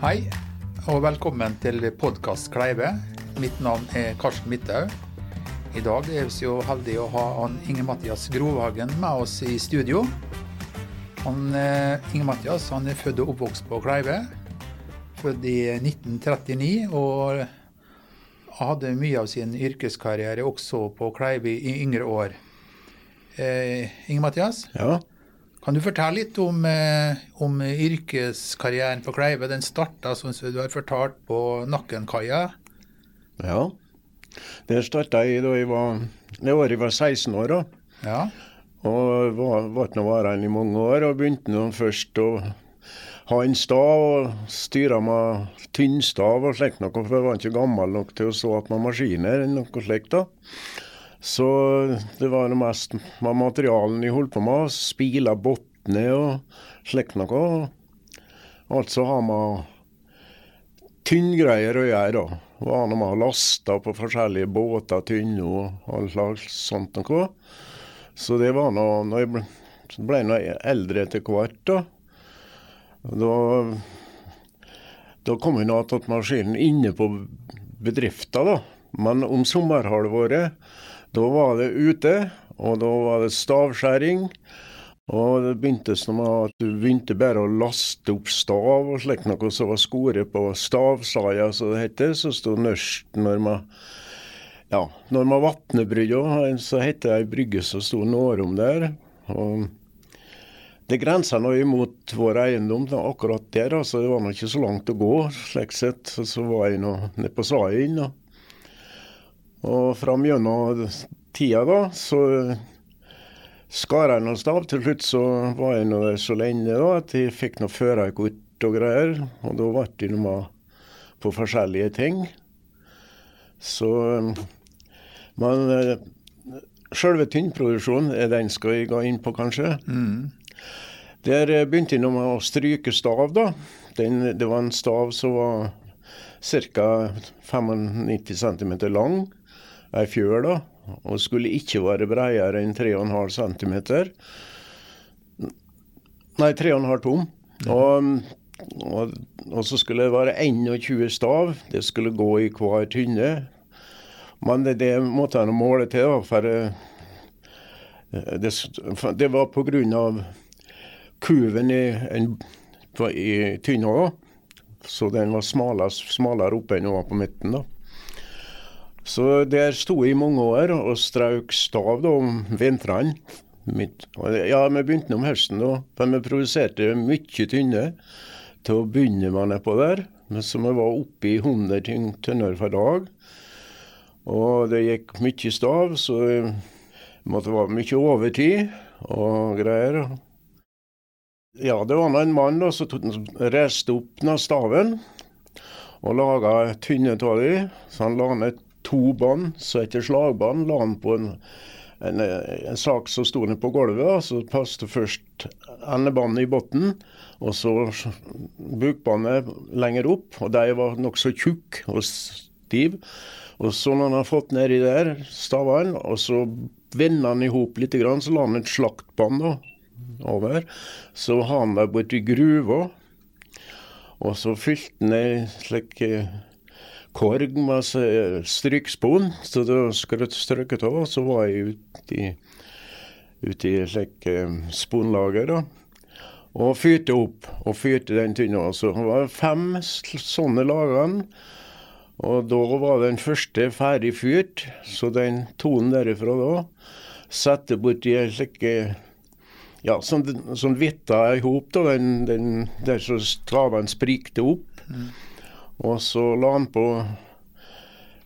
Hei, og velkommen til podkast Kleive. Mitt navn er Karsten Midthaug. I dag er vi så heldige å ha han Inge Mathias Grovhagen med oss i studio. Han, eh, Inge Mathias han er født og oppvokst på Kleive. Født i 1939 og hadde mye av sin yrkeskarriere også på Kleive i yngre år. Eh, Inge Mathias? Ja. Kan du fortelle litt om, eh, om yrkeskarrieren på Kleive? Den starta, som du har fortalt, på Nakkenkaia. ja. Det starta jeg da jeg var det året jeg var 16 år. da. Ja. Og var, noe varende i mange år. Og begynte nå først å ha en stav og styre med tynnstav og slikt noe, for jeg var ikke gammel nok til å stå att med maskiner eller noe slikt. da. Så det var det mest med materialen jeg holdt på med. Spila bunnene og slikt noe. Altså har med tynngreier å gjøre, da. Var når man lasta på forskjellige båter, tynne og all slags sånt noe. Så det var nå når jeg ble, ble jeg eldre etter hvert, da. Da, da kom jeg nå til maskinen inne på bedriften, da. Men om sommerhalvåret, da var det ute, og da var det stavskjæring. Og det begynte som at du begynte bare å laste opp stav og slikt noe som var skåret på stavsaia, som det heter. Så sto nørst når man ja, når man vatner brygga, så heter det ei brygge som sto Nårom der. Og det grensa nå imot vår eiendom da, akkurat der, altså det var nå ikke så langt å gå, slik sett. Så, var jeg nå nede på Saien. da. Og fram gjennom tida da, så skar jeg noen stav. Til slutt så var jeg nå der så lenge da, at jeg fikk noe førerkort og greier. Og da ble det noe med på forskjellige ting. Så Men eh, sjølve tynnproduksjonen, er den skal jeg gå inn på, kanskje. Der eh, begynte jeg nå med å stryke stav, da. Den, det var en stav som var ca. 95 cm lang. Ei fjøl, da. Og skulle ikke være bredere enn 3,5 cm. Nei, 3,5 tom. Og, og, og så skulle det være 21 stav. Det skulle gå i hver tynne. Men det, det måtte jeg måle til, da, for eh, det, det var av kuven i, en, i tynna. Så den var smalere, smalere oppe enn den var på midten. da. Så der sto jeg i mange år og strauk stav da, om vintrene. Ja, vi begynte om høsten da, for vi produserte mye tynne til å begynne med nedpå der. Men så vi var oppe i 100 tynn- tønner per dag. Og det gikk mye stav, så det måtte være mye overtid og greier. Ja, det var en mann da, som reiste opp den staven og laga tynne av dem. Så han la ned to bånd, så etter slagbånd la han på en, en, en sak som sto ned på gulvet. og Så passet først endebåndet i bunnen, og så bukbåndet lenger opp. Og de var nokså tjukke og stiv. Og så når han har fått nedi der, stavene, og så vender han i hop litt, så la han et slaktbånd over. Så har han det borti gruva. Og så fylte han ei slik eh, korg med strykspon, så da var jeg av. Så var jeg ute i, ute i slik eh, sponlager, da. Og fyrte opp, og fyrte den tynna. Så det var fem sånne lagene. Og da var den første ferdig fyrt, så den tonen derifra da satte borti ei slik eh, ja, sånn, som vitta i hop, da, den, den der så stavene sprikte opp. Og så la han på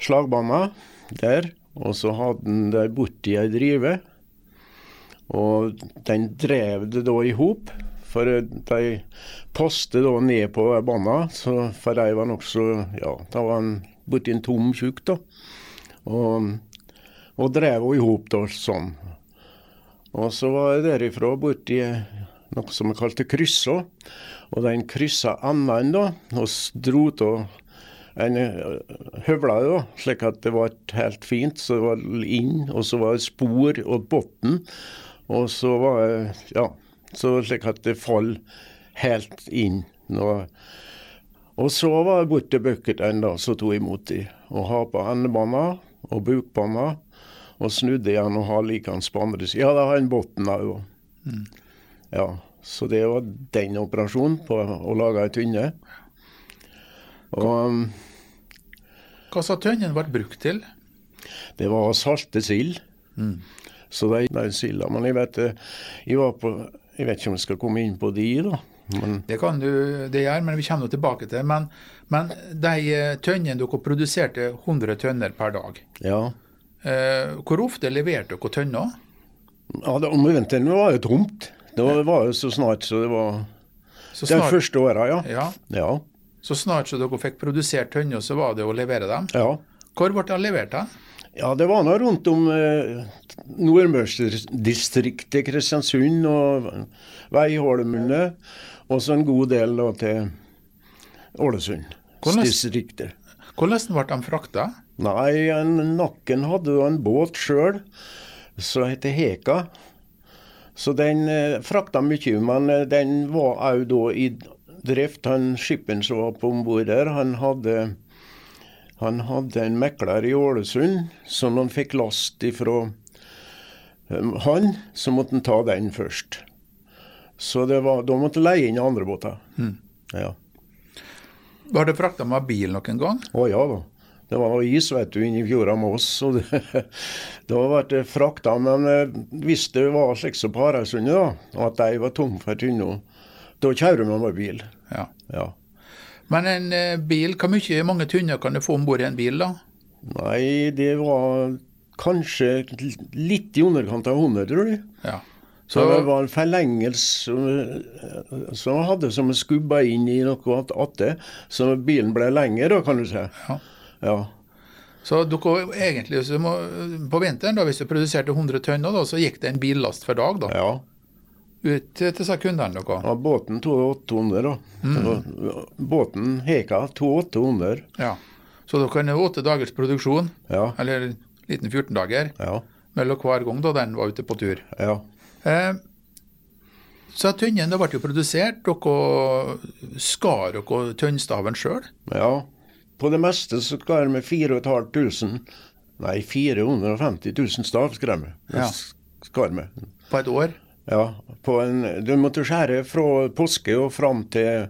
slagbana der, og så hadde han det borti ei drive. Og den drev det da i hop, for de postet da ned på banen, så for de var nokså Ja, da var han borti en tom tjukk, da. Og, og drev henne i hop, sånn. Og så var jeg derifra borti noe som vi kalte kryssa. Og den kryssa endene, da, og dro av en eh, høvla da, slik at det var helt fint. Så det var inn, og så var det spor og bunn. Og så var det Ja, så slik at det fall helt inn. Nå, Og så var det borte bucketene som tok imot de, og ha på endebanen og bukbanen. og snudde igjen og ha likens på andre siden. Ja, det har en bunn òg. Mm. Ja, så det var den operasjonen på å lage ei tønne. Og um, Hva sa tønnen ble brukt til? Det var å salte sild. Mm. Så de, de silda Men jeg vet, eh, jeg, var på, jeg vet ikke om jeg skal komme inn på de, da. Men, det kan du det gjør, men vi kommer tilbake til Men, men de eh, tønnene dere produserte 100 tønner per dag. Ja. Eh, hvor ofte leverte dere tønner? Ja, det, Om vinteren var jo tomt. Det var, var jo så snart så det var så snart, De første åra, ja. ja. ja. Så snart så dere fikk produsert tønner, så var det å levere dem? Ja. Hvor ble de levert? da? Ja, det var nå rundt om eh, Nordmørsdistriktet, Kristiansund og Veiholmene. Og så en god del da, til Ålesund-distriktet. Hvordan ble de frakta? Nei, en, Nakken hadde da en båt sjøl som heter Heka. Så den eh, frakta mye, men eh, den var òg da i drift. Han skipperen som var på om bord der, han hadde han hadde en mekler i Ålesund, når han fikk last ifra um, han, så måtte han ta den først. Så var, da måtte han leie inn andre båter. Mm. Ja. Var det frakta med bil noen gang? Å ja da. Det var is vet du, inni fjorda med oss. og det, Da ble det frakta. Men eh, hvis det var slik som på Haraldsundet, at de var tom for tynner, da kjører man med bil. Ja. ja. Men en eh, bil, hvor mye, mange tynner kan du få om bord i en bil, da? Nei, det var kanskje litt i underkant av 100, tror jeg. Ja. Så, så det var en forlengelse som jeg hadde som skubba inn i noe attåt. Så bilen ble lengre, da, kan du si. Ja. Ja. Så dere egentlig, så må, på vinteren, da, hvis du produserte 100 tønner, da, så gikk det en billast for dag? da? Ja ut til disse kundene deres? Ja, båten tok 800, da. Mm. Båten Heka tok 800. Ja. Så dere kan åtte dagers produksjon, ja. eller liten 14 dager, ja. mellom hver gang da den var ute på tur. Ja. Eh, så tynnen ble jo produsert. Dere skar dere tønnstaven sjøl? Ja. På det meste så skar vi 4500 Nei, 450 000 stav skal vi. Ja. På et år? Ja, en, du måtte skjære fra påske og fram til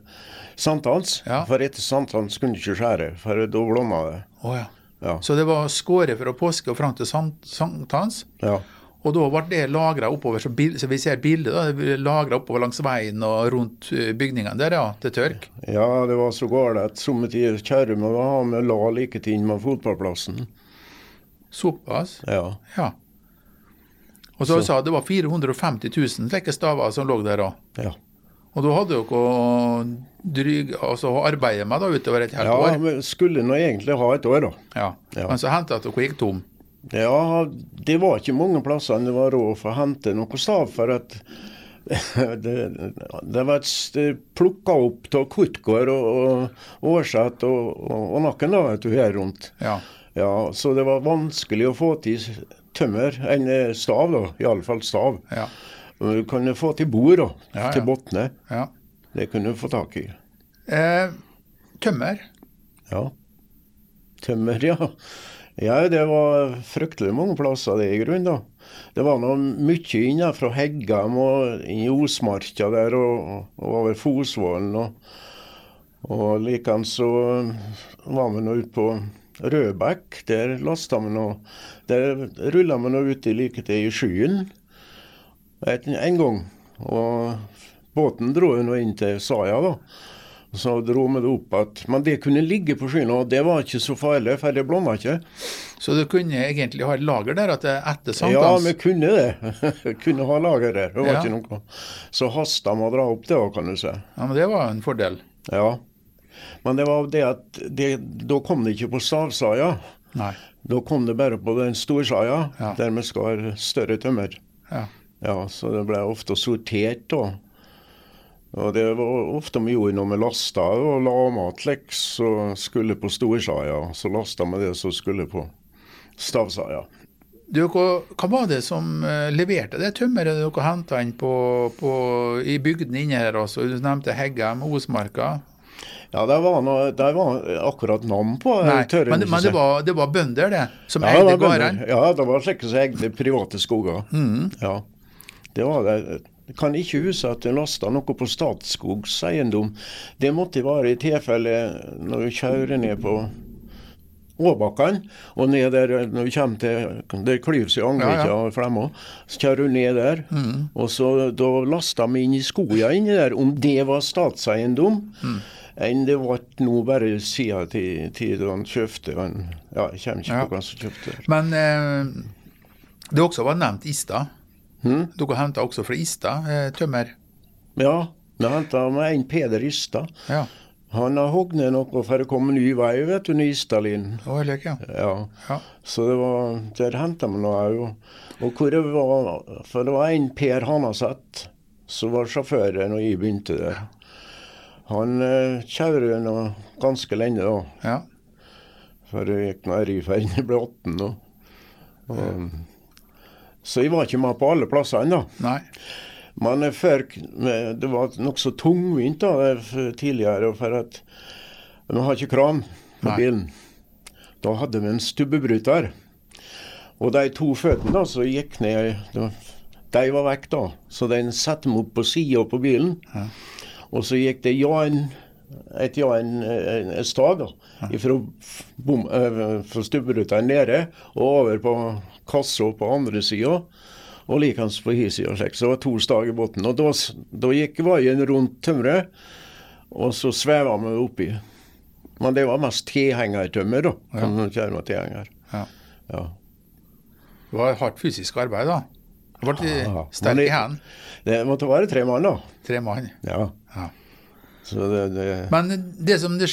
sankthans. Ja. For etter sankthans kunne du ikke skjære, for da blomma det. Oh, ja. Ja. Så det var skåret fra påske og fram til sankthans? Ja. Og da ble det lagra oppover, så, bil, så, vi ser bildet, lagra oppover langs veien og rundt eh, bygningene der, ja, til tørk? Ja, det var så galt. Somme tider kjerre må å ha med la like inn med fotballplassen. Såpass? Ja. ja. Og så, så. sa det var 450 000 slike staver som lå der òg. Ja. Og da hadde dere dryg, altså arbeidet med da utover et helt ja, år? Ja, skulle nå egentlig ha et år, da. Ja, ja. Men så hendte det at dere gikk tom? Ja, det var ikke mange plasser det var råd for å hente noe stav. For at det, det var plukka opp av Kortgård og Årset og, og, og, Nakken da, vet du, her rundt. Ja. ja. Så det var vanskelig å få til tømmer enn eh, stav, da. Iallfall stav. Ja. Du kunne få til bord, da. Ja, til botne. Ja. Det kunne du få tak i. Eh, tømmer? Ja. Tømmer, ja. Ja, det var fryktelig mange plasser, det i grunnen. da. Det var nå mye inne fra Heggem og inn i Osmarka der og, og over Fosvollen. Og, og likeens så var vi nå ute på Rødbekk. Der lasta vi nå Der rulla vi nå ut like til i skyen en gang. Og båten dro jo nå inn til Saja, da. Så dro vi det opp at Men det kunne ligge på skyen, og det var ikke så farlig, for det blomma ikke. Så du kunne egentlig ha et lager der at etter sankthans? Ja, vi kunne det. kunne ha lager der. Det var ja. ikke noe. Så hasta med å dra opp det òg, kan du si. Ja, Men det var en fordel? Ja. Men det var det at det, da kom det ikke på stavsaia. Nei. Da kom det bare på den storsaia, ja. der vi skar større tømmer. Ja. ja. Så det ble ofte sortert da. Og det var ofte vi gjorde når vi lasta og la mat som skulle på storsaia. Så lasta vi det som skulle på stavsaia. Du, hva, var det som uh, leverte det tømmeret dere henta inn på, på, i bygdene inne her? Også? Du nevnte Heggem, Osmarka. Ja, det var, noe, det var akkurat navn på. Nei, tørre, men, men det, var, det var bønder, det, som ja, eide gårdene? Ja, det var slike som eide private skoger. Mm. Ja, det var det. Kan ikke huske at det lasta noe på Statskogs eiendom. Det måtte være i tilfelle når du kjører ned på Åbakken, og ned der når du kommer til Der klyves jo Angrekja Ja, ja. og Flemma. Så kjører du ned der, Mm. og så da lasta vi inn i skoga inni der, om det var statseiendom. Mm. Enn det ble nå bare siden til, til da han kjøpte han Ja, jeg kommer ikke Ja. på hvem som kjøpte. Men eh, det også var nevnt Ista. Hm? Dere henta også fra Ista eh, tømmer? Ja, vi henta med en Peder Ista. Ja. Han har hogd ned noe for det kom ny vei, vet du, Nystalin. Det Oh, like, ja. Ja. ja. Så det var, der henta vi noe òg. Og hvor det var For det var en Per Hanaseth som var sjåføren når jeg begynte der. Han eh, kjører nå ganske lenge, da. ja. For jeg gikk nå i ferden, jeg ble 18 nå. Og, så jeg var ikke med på alle plasser ennå. Men før, det var nokså tungvint da, det tidligere, for at vi har ikke kran på Nei. bilen. Da hadde vi en stubbebryter. Og de to føttene som gikk ned, de, var vekk da. Så den satte vi opp på sida på bilen. Ja. Og så gikk det Jan, et Jan en, et stad da, ifra, f- bom, eh, fra stubberuta nede og over på kassa på andre sida. Og likeens på hi sida. Så det var to stag i bunnen. Og da, da gikk vaien rundt tømmeret, og så sveva vi oppi. Men det var mest tilhengertømmer, da. Kan man kjøre med tilhenger. Ja. Ja. Det var hardt fysisk arbeid, da. Det ble Ja, sterk i hendene. Det måtte være tre mann, da. Tre mann. Ja. Ja. Så det, det Men det som det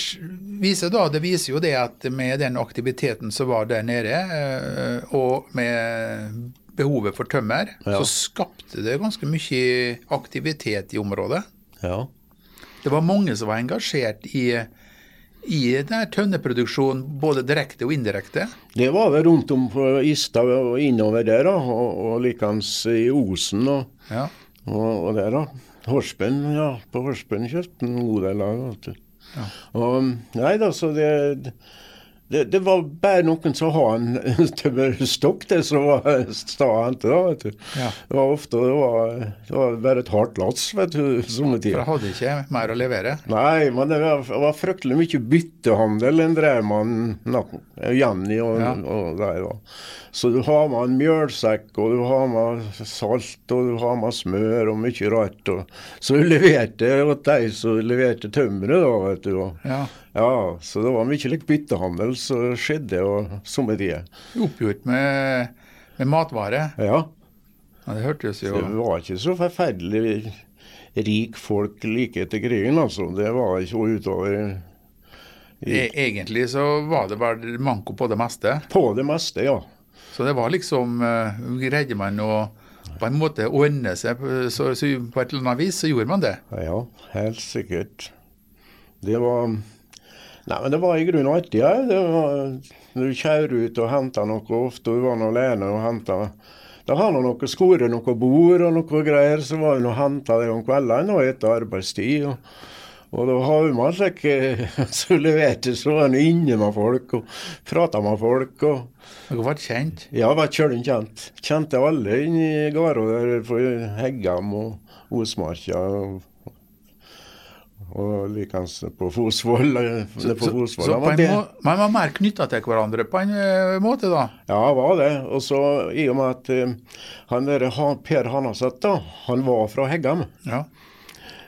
viser da, det viser jo det at med den aktiviteten som var der nede, eh, og med behovet for tømmer, Ja. så skapte det ganske mye aktivitet i området. Ja. Det var mange som var engasjert i, i tønneproduksjonen, både direkte og indirekte. Det var vel rundt om på Ista og innover der, da. Og, og likeens i Osen og, Ja. og, og der, da. Horspen, ja. På Horspen kjøpte en god del av du. Ja. Og, nei da, så det, det Det var bare noen som hadde en tømmerstokk, det som var staden til da, vet du. Ja. Det var ofte det var, det var bare et hardt lass, vet du, somme For tider. jeg hadde ikke mer å levere. Nei, men det var, det var fryktelig mye byttehandel en drev med Jenny og, Ja. og der da. Så du har med en mjølsekk, og du har med salt, og du har med smør og mye rart. Og, så du leverte til de som leverte tømmeret, da, vet du. Og, Ja. ja, så det var mye like byttehandel som skjedde og somme tider. Oppgjort med, med matvare. Ja. Ja, det hørtes jo Det var ikke så forferdelig rik folk like etter krigen, altså. Det var ikke utover e Egentlig så var det vel manko på det meste. På det meste, ja. Så det var liksom eh, Greide man å på en måte ordne seg så, så på et eller annet vis, så gjorde man det. Ja, helt sikkert. Det var Nei, men det var i grunnen artig òg. Når du kjører ut og henter noe, ofte du var alene og henta Da har nå noe skore, noe bord og noe greier, så var vi og henta det om kveldene og etter arbeidstid. og og da har man seg så leverte, så var han inne med folk og prata med folk. og Dere ble kjent. Ja, var kjølig kjent. Kjente alle inni gårda der for Heggam og Osmarka. Og, og likeens på Fosvoll. Så, på Fosvoll. så så på en må, man var mer knytta til hverandre på en eh, måte, da. Ja, var det. Og så i og med at eh, han der Per Hanaseth, da, han var fra Heggam. Ja.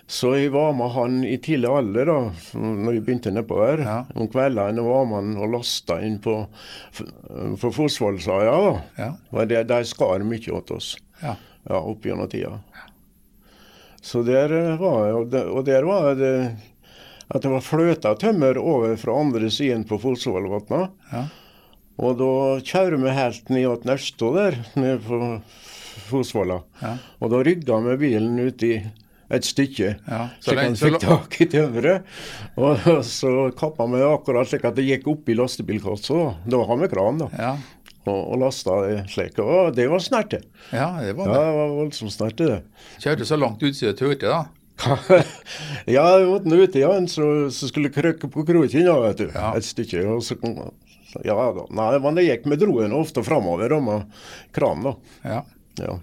Så jeg var med han i tidlig alder, da, når jeg begynte nedpå. Ja. Om kveldene var man og lasta inn på, på Fosvollsaia. Ja. Og det, de skar mye åt oss. ja. Ja, opp gjennom tida. Så der eh, var jeg, og der, og der var det at det var fløta tømmer over fra andre siden på Fosvollvatna. ja. Og da kjører vi helt ned til Nørstå der, nede på Fosvolla. Ja. Og da rygga vi bilen ut i et stykke, Ja, så så lenge- han fikk tak i tømmeret. Og så kappa vi akkurat slik at det gikk opp i lastebilkassa. Da har vi kran, da. Ja. Og, og lasta det slik. Og det var snerte. ja, det var det. Ja, det. var voldsomt snerte, det. Kjørte så langt ut som du turte, da. ja, jeg måtte nå ut igjen, så, så skulle jeg krykke på kroken da, vet du. Ja. Et stykke. Og så, ja da. Nei, men det gikk med droen ofte framover og med kran, da. Ja. Ja.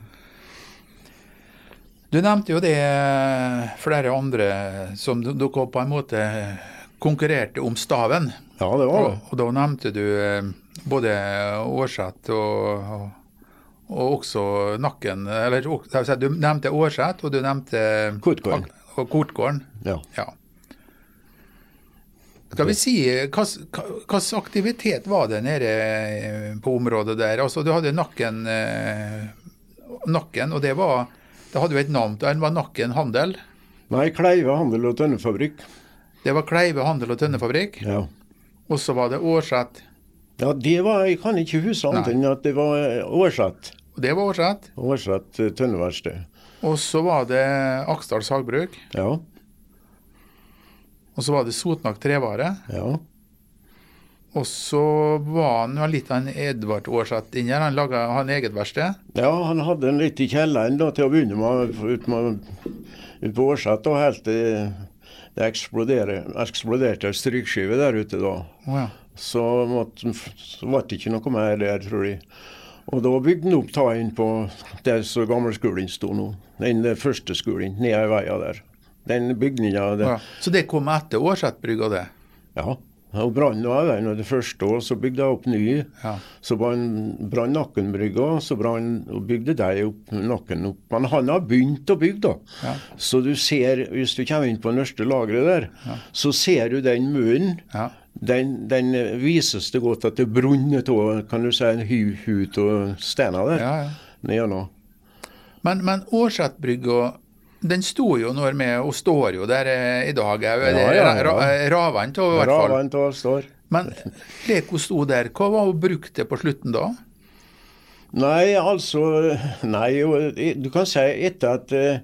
Du nevnte jo det flere andre som dere på en måte konkurrerte om staven. ja, det var det. og da nevnte du eh, både Årseth og, og, og også Nakken. Eller du nevnte Årseth, og du nevnte Kortgården. Og Kortgården. Ja. Ja. Skal vi si, Hvilken aktivitet var det nede eh, på området der? Altså, Du hadde Nakken, eh, nakken og det var det hadde jo et navn. Det var Nakken handel. Nei, Kleive handel og tønnefabrikk. Det var Kleive handel og tønnefabrikk. Ja. Og så var det Årset? ja, det var Jeg kan ikke huske annet enn at det var Årset. Og det var Årset? Årset eh, tønneverksted. Og så var det Aksdal sagbruk. Ja. Og så var det Sotnak trevare. Ja. Og så var han jo litt av en Edvard Aarseth inni her. Han laga han eget verksted. Ja, han hadde en litt i kjelleren da, til å begynne med, ut, med, ut på Aarseth. helt til det eksploderte, eksploderte strykskive der ute da. Oh, ja. Så, måtte, så ble det ikke noe mer der, tror jeg. Og da bygde han opp ta inn på der så gamleskolen sto nå. Den første skolen, nede i veien der. Den bygninga der. ja. Så det kom etter Aarseth-brygga, det? Ja. Og brann var den og det første år, så bygde jeg opp ny. Ja. Så brann Nakkenbrygga, så brann og bygde de opp Nakken opp. Men han har begynt å bygge, da. Ja. Så du ser, hvis du kommer inn på nørste lageret der, så ser du den muren. Ja. Den, den vises det godt at det brunner av, kan du si, en hu, hut og steiner der. ja, ja. Men, men Aarseth-brygga den sto jo når med, og står jo der eh, i dag òg. Ja, ja, ja. Raven av, i hvert fall. Raven av står. Men det hun sto der, hva var hun brukte på slutten da? Nei, altså Nei, du kan si etter at eh,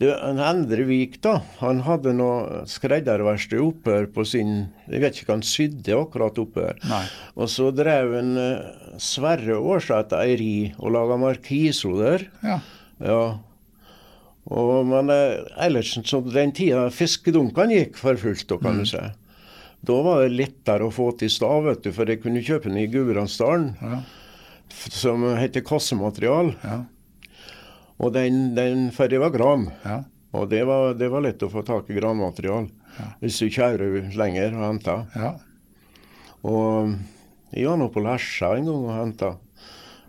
det, en Endre Vik, da, han hadde noe skredderverksted oppe her på sin Jeg vet ikke hva han sydde akkurat oppe her. Nei. Og så drev en eh, Sverre Aarseth eieri og laga markiso der. Ja. Ja. Og, men eh, ellers, så den tida fiskedunkene gikk for fullt, kan du si. Da var det lettere å få til stav, vet du, for jeg kunne kjøpe den i Gudbrandsdalen, Ja. som heter kassematerial. Ja. Og den, den for det var gran. Ja. Og det var, det var lett å få tak i granmaterial hvis du kjører lenger og henter. ja. Og jeg var nå på Lesja en gang og henta.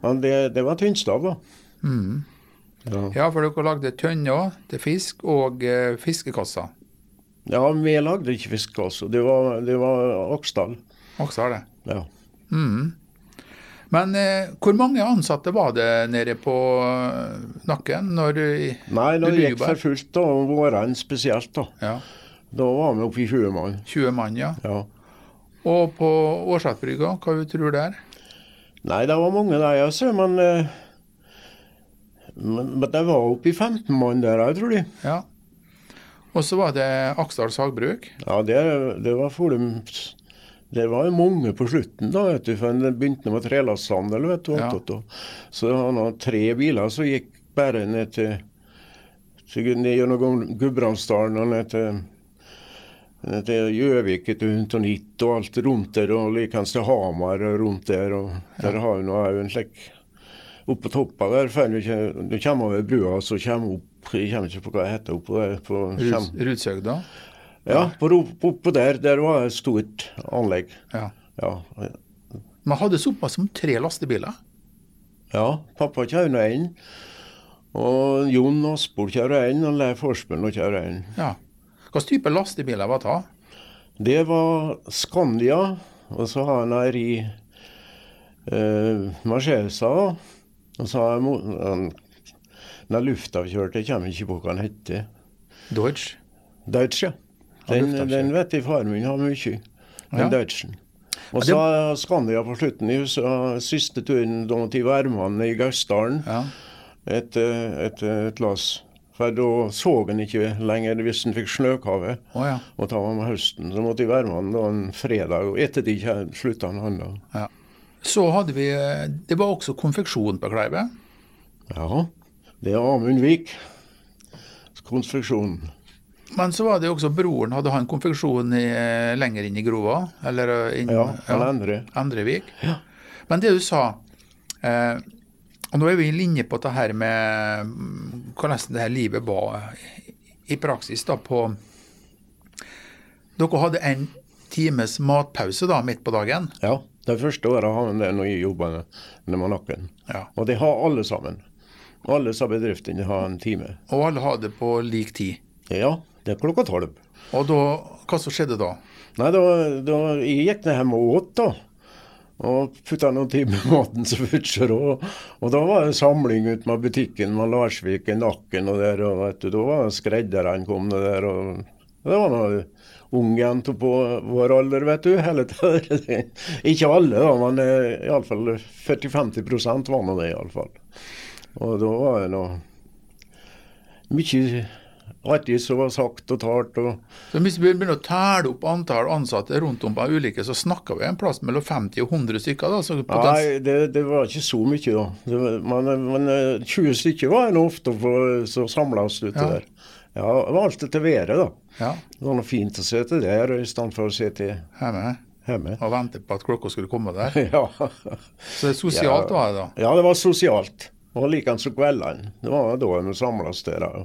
Men det, det var tynnstav, da. Mm. Ja. Ja, for dere lagde tønner til fisk og eh, fiskekasser. ja, vi lagde ikke fiskekasse. Det var, det var Aksdal. Aksdal, det. Ja. Mm. Men eh, hvor mange ansatte var det nede på eh, Nakken når du Nei, det gikk for fullt, da, om våren spesielt. Da Ja, Da var vi oppe i 20 mann. 20 mann, ja. Ja. Og på Årsatbrygga, hva du tror du der? Nei, det var mange der, altså. men, eh, men Men det var oppe i 15 mann der, jeg tror de. Ja. Og så var det Aksdal sagbruk. Ja, det, det var for Det var mange på slutten, da, vet du, for det begynte med trelasthandel. vet du, Ja. Så var nå tre biler som gikk bare ned til, til ned gjennom Gudbrandsdalen og ned til ned til Gjøvik til Huntonitt og alt rundt der, og likeens til Hamar og rundt der. og Der har vi nå òg en slik Oppe på toppen der, før du, kommer over brua, så kommer opp Jeg kommer ikke på hva det heter oppå der. På, Ruds- Rudsøgda. ja, på, der, der var det et stort anlegg. Ja. Ja, Man hadde såpass som tre lastebiler. ja pappa kjører en. Og Jon Aspol kjører en, og Leif Forsbjørn kjører en. Ja. Hvilken type lastebiler var det? Det var Skandia, og så har han her i uh, Mercedesa. Så har han- den luftavkjørte kommer ikke på hva han heter. Deutsch? Deutsch, ja. Den, den vet jeg faren min har mye. Den Ja. Deutschen. Og Ja, det- så Skandia på slutten. Jeg huset, siste turen da til Værmann i Gausdalen. Ja. Et, eh, et, et lass. For da så han ikke lenger hvis han fikk snøkave. Oh, ja. Og ta om høsten. Så måtte jeg være med han da en fredag, og etter det slutta han han da. ja. Så hadde vi eh, Det var også konfeksjon på Kleive. Ja, det er Amund Vik. Konstruksjonen. Men så var det jo også broren. Hadde han konfeksjon i, eh, lenger inn i Grova? Eller eh, inn, Ja, han Endre. Endrevik? Ja. Men det du sa eh, Og nå er vi i linje på det her med mm, hvordan det her livet var i praksis da på Dere hadde en times matpause da midt på dagen. Ja, det første året har man det når jeg jobber med nakken. Ja. Og det har alle sammen. Alle disse bedriftene har en time. Og alle har det på lik tid. Ja, det er klokka tolv. Og da, hva som skjedde da? Nei, da, da jeg gikk ned hjem og åt, da. Og putta noen timer maten som først. Og, og da var det samling ut med butikken med Larsvik i nakken og der. Og vet du, da var det skredderen kom der. Og det var noen unge jenter på vår alder, vet du. Hele. Ikke alle, da, men eh, iallfall 40-50 var nå det, iallfall. Og da var det noe mye artig som var sagt og talt. og Så Hvis vi begynner å telle opp antall ansatte rundt om på ulike, så snakker vi en plass mellom 50 og 100 stykker. da. Så Nei, det, det var ikke så mye, da. Var, men, men eh, 20 stykker var det ofte som samla oss ute Ja. der. Ja, var alltid til været, da. ja, Det var noe fint å sitte der i stedet for å sitte hjemme hjemme. og vente på at klokka skulle komme der. Ja. Så det sosialt Ja. var det da. ja, det var sosialt. Og likeens om kveldene. Det var da vi samles der. ja.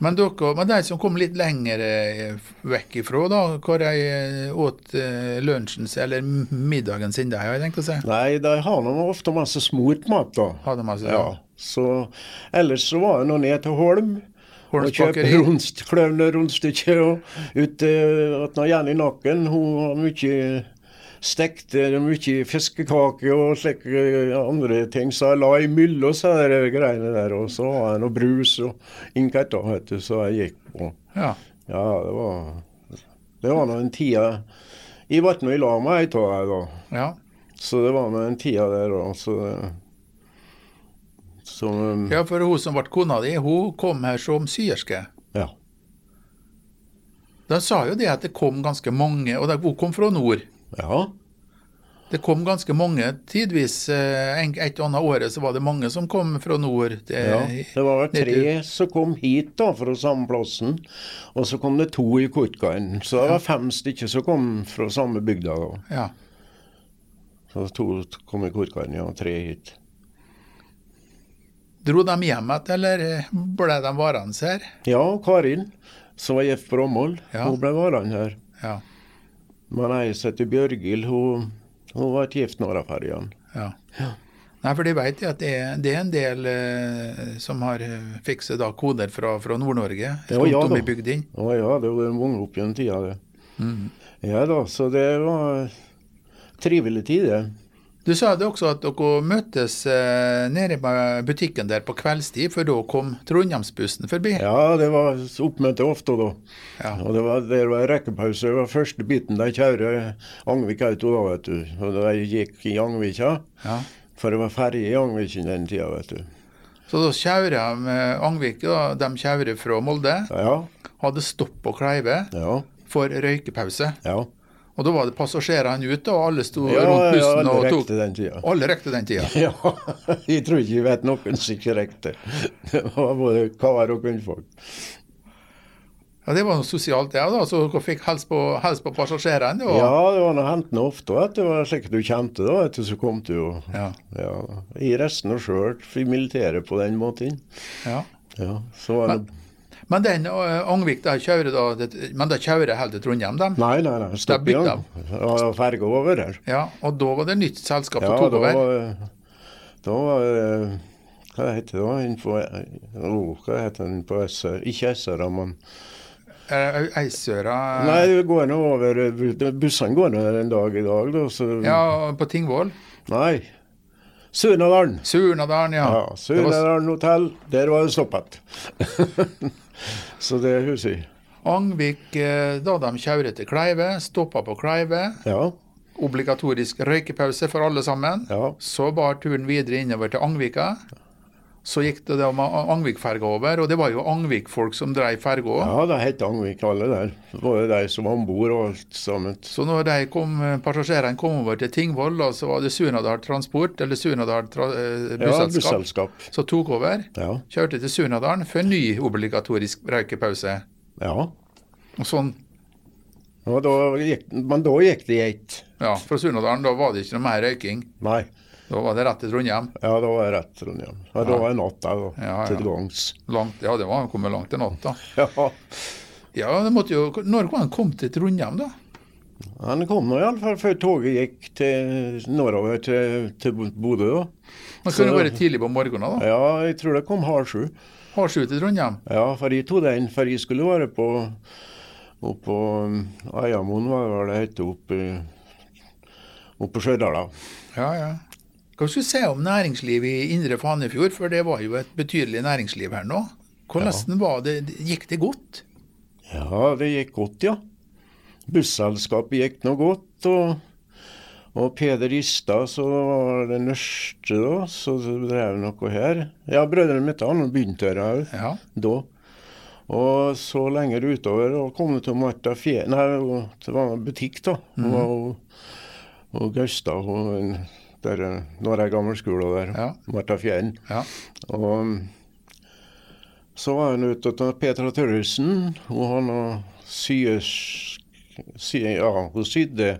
Men, dere, men de som kom litt lenger eh, vekk ifra, da, hvor de eh, åt eh, lunsjen eller middagen sin, der, har jeg tenkt å si. Nei, de har nå ofte masse smurt mat, da. Hadde masse, ja. Ja, så Ellers så var det nå ned til Holm. Og kjøpe bakeri. rundst, kløvne. Og ut til Jenny Nakken. Hun har mye stekte, mye fiskekaker og slike andre ting. Så jeg la imellom så de greiene der. Og så har jeg noe brus og innketta, vet du, så jeg gikk på. Ja. Ja, det var Det var nå en tida Jeg ble nå i lag med ei av dem, da. ja. Så det var nå en tida der, da. Så, så Ja, for hun som ble kona di, hun kom her som syerske. ja. De sa jo det at det kom ganske mange, og hun kom fra nord. Ja. Det kom ganske mange. Tidvis eh, et og annet året så var det mange som kom fra nord. Det, Ja, det var vel tre som kom hit da, fra samme plassen. Og så kom det to i Kortkaien. Så det var fem stykker som kom fra samme bygda. da. Ja. Så to kom i Kortkaien, ja. Tre hit. Dro de hjem igjen, eller eh, ble de værende her? Ja, Karin, som var gift på Rommel, Ja. hun ble værende her. Ja. Men ei som heter Bjørgil, hun, hun var gift Nordaferjan. ja. Nei, for de vet at det er, det er en del eh, som har eh, fikset da koder fra, fra Nord-Norge. Ja, ja da. Å ja, det var mange opp gjennom tida, det. Mm. Ja da, så det var trivelig tid, det. Du sa det også at dere møttes eh, nede på butikken der på kveldstid, for da kom Trondheimsbussen forbi. Ja, det var oppmøte ofte da. Ja. Og det var, det var rekkepause. Det var første biten de kjører Angvik Auto da, vet du. Og de gikk i Angvika, Ja. for det var ferje i Angviken den tida, vet du. Så da kjører de med Angvik, da, de kjører fra Molde, Ja, hadde stopp på Kleive ja, for røykepause. ja. Og da var det passasjerene ute, og alle sto Ja, rundt ja, bussen ja, og tok den tida. Alle rekte den tida. Ja, jeg tror ikke jeg vet noen som ikke rekte. Det var både kar og kvinnfolk. Ja, Det var noe sosialt, det. da, Så dere fikk helst på, helst på passasjerene. Og, Ja, det var hendte ofte at det var slik du kjente da, etter så kom du jo Ja. Ja, I resten og sjøl i militæret på den måten. ja. Ja, så var det Men den uh, Angvik, da kjører da det, Men da kjører helt til Trondheim, de. Nei, nei, nei. Stopp igjen. Og ferga over der. Ja, Og da var det nytt selskap som Ja, tok over. var, da var det Hva heter det da? Innenfor, oh, Hva heter den på SR? Ikke SR, men Eh, Eisøra Nei, det går nå over Bussene går nå en dag i dag, da, så Ja, på Tingvoll. Nei. Surnadalen. Surnadalen, ja. Ja, Det var- Surnadalen hotell. Der var det stoppet. så det husker jeg. Angvik, eh, da de kjører til Kleive, stoppa på Kleive. Ja. Obligatorisk røykepause for alle sammen. Ja. Så bar turen videre innover til Angvika. Så gikk det da med Angvik-ferga over, og det var jo Angvik-folk som drev ferga òg. ja, det het Angvik alle der. Både de som var om bord og alt sammen. Så når de kom, eh, passasjerene kom over til Tingvoll, da, så var det Sunadal Transport, eller Sunadal tra busselskap, Ja, busselskap, som tok over. Ja. Kjørte til Sunadalen for en ny obligatorisk røykepause. Ja. Og sånn, da gikk, men da gikk det i ett. ja, Fra Surnadalen da var det ikke noe mer røyking. Nei. Da var det rett til Trondheim. Ja, da var det rett, til Trondheim. Ja, da var det natt der, da. Ja, ja. Til gangs. Ja, det var kommet langt til natt, da. Ja. Ja, det måtte jo, Når kom han kom til Trondheim, da? Han kom nå iallfall før toget gikk til nordover til, til Bodø, da. Han kunne vært tidlig på morgenen, da. Ja, jeg tror det kom halv sju. Halv sju til Trondheim. Ja, for jeg tok den, for jeg skulle være på Oppå Eiamoen, var det hette, det het, oppe opp på Stjørdal. Ja, ja. Hva skulle du si om næringslivet i Indre Fanefjord, for det var jo et betydelig næringsliv her nå. Hvordan var det, gikk det godt? Ja, det gikk godt, ja. Busselskapet gikk nå godt, og, og Peder Istad, så var det nørste da, så drev noe her. Ja, brødrene mitt han begynte her òg, Ja. da. Og så lenger utover og kom det til Marta Fje... Nei, det var en butikk, da. Mm. Og, og Gaustad og en- der er jeg gammel skole der. Ja. Marta Fjern. Ja. Og så var hun ute til Petra Tørresen, og han syes, sy, ja, hun sydde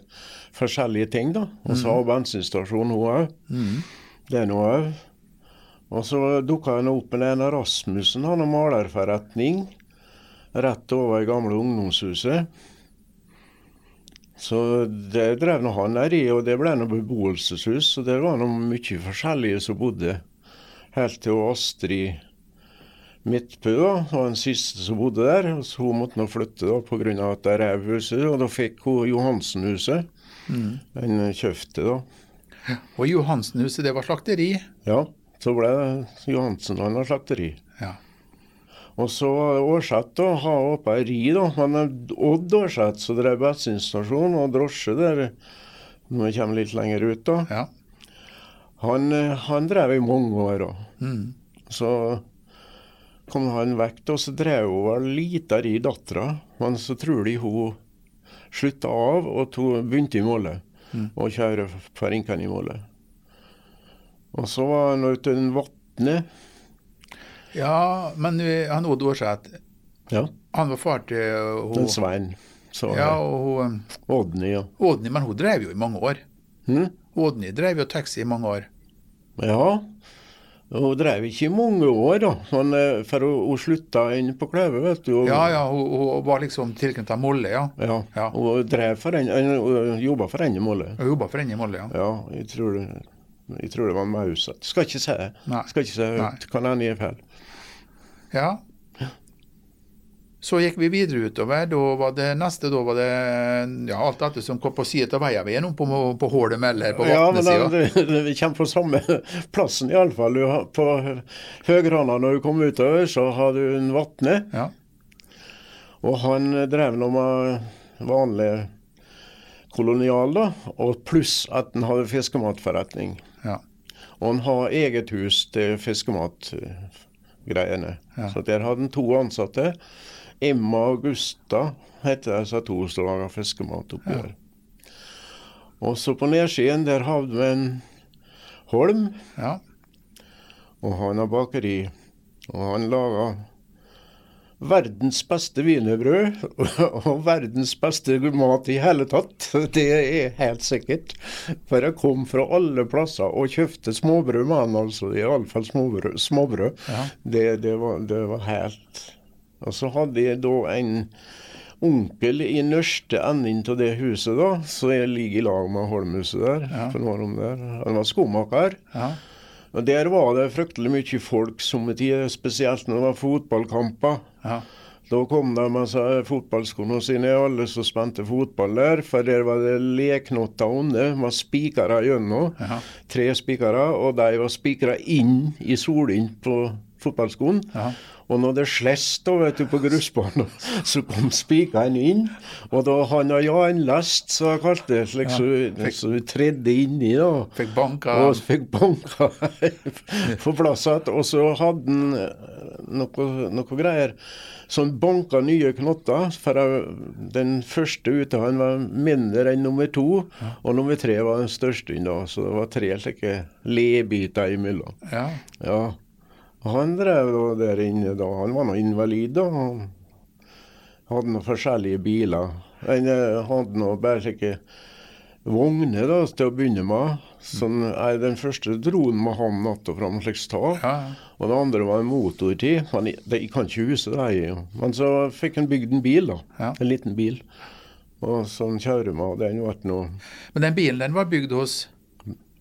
forskjellige ting, da. Og så har bensinstasjon, hun òg. Mhm. Det er hun òg. Og så dukka hun opp med en av Rasmussen, han har malerforretning rett over i gamle ungdomshuset. Så det drev nå han der i, og det ble noe beboelseshus. Og det var nå mye forskjellige som bodde. Helt til Astrid Midtbø da, var den siste som bodde der. og så Hun måtte nå flytte da pga. at de rev huset, og da fikk hun Johansen-huset. Den kjøpte da. Og Johansen-huset, det var slakteri. Ja, så ble det Johansen han har slakteri. Og så Årseth da, ha oppe ei ri, da. Men eh, Odd Årseth så drev bensinstasjon og drosje der, når vi kommer litt lenger ut, da. ja. Han, eh, han drev i mange år, da. Mm. Så kom han vekk, da, så drev hun vel lita ri dattera. Men så tror de hun slutta av og to, begynte i Måle. Og kjøre for Rinken i målet. Og så var han ute i Vatne. Ja, men han Odd Aarseth, Ja, han var far til uh, hun, Svein. Så ja, og hun, Odny, ja. Odny, men hun drev jo i mange år. Hmm? Odny drev jo taxi i mange år. Ja. Hun drev ikke i mange år, da. Men, eh, for hun, hun slutta inn på Kløve, vet du. og- Ja, ja, hun, hun var liksom tilknyttet Molle, ja. ja. Ja. Hun drev for en, hun jobba for Enne Molle. Hun jobba for henne i Molle, ja. Ja, jeg tror det, jeg tror det var Mauseth. Skal ikke si det. Skal ikke si høyt. Kan hende jeg er feil. Ja. Så gikk vi videre utover. Da var det neste da var det ja, alt dette som kom på sida av veien. Vi er nå på, på Hålem eller på Ja, men Vatnesida. vi kommer på samme plassen iallfall. På Høgrana når du kom utover, så har du en Vatne. Ja. Og han drev nå med vanlig kolonial, da. Og pluss at han hadde fiskematforretning. ja. Og han har eget hus til fiskematgreiene. Ja. Så der hadde han to ansatte. Emma og Gusta heter disse to som lager fiskematoppgjør. Ja. Og så på nedsiden der hadde vi en Holm, ja. og han har bakeri. Og han laga verdens beste wienerbrød og verdens beste mat i hele tatt. Det er helt sikkert. For jeg kom fra alle plasser og kjøpte småbrød med han, altså. Iallfall småbrød. småbrød. Ja. Det, det, var, det var helt Og så hadde jeg da en onkel i nørste enden av det huset, da, så jeg ligger i lag med Holmhuset der. Ja. for noen år om der. Han var skomaker. ja. Og Der var det fryktelig mye folk somme tider, spesielt når det var fotballkamper. ja. Da kom de med fotballskoene sine, alle som spente fotball der. For der var det leknotter under med spikere gjennom. Ja. Tre spikere, og de var spikra inn i solen på fotballskoen. Ja. Og når det slest vet du, på grusbanen, så kom spikeren inn. Og da han og Jan lest, så jeg kalte det, slik så, så vi tredde inni da. Fikk banka Og fikk banka på plass igjen. Og så hadde han eh, noe, noe greier. Han banka nye knotter. For den første ute han var mindre enn nummer to. Og nummer tre var den største. Da, så det var tre slike ledbiter imellom. Ja. Ja. Han drev da der inne da. Han var nå invalid, da. Han- hadde noen forskjellige biler. Han eh, hadde noe bare slike vogner da, til å begynne med. Sånn, jeg, den første dro han med han natt og fram slags tak. Ja. Og det andre var en motortid. Men jeg, kan ikke huske det. Jeg, men så fikk han bygd en bil, da. Ja. En liten bil. Og så kjører med, og den ble noe Men den bilen den var bygd hos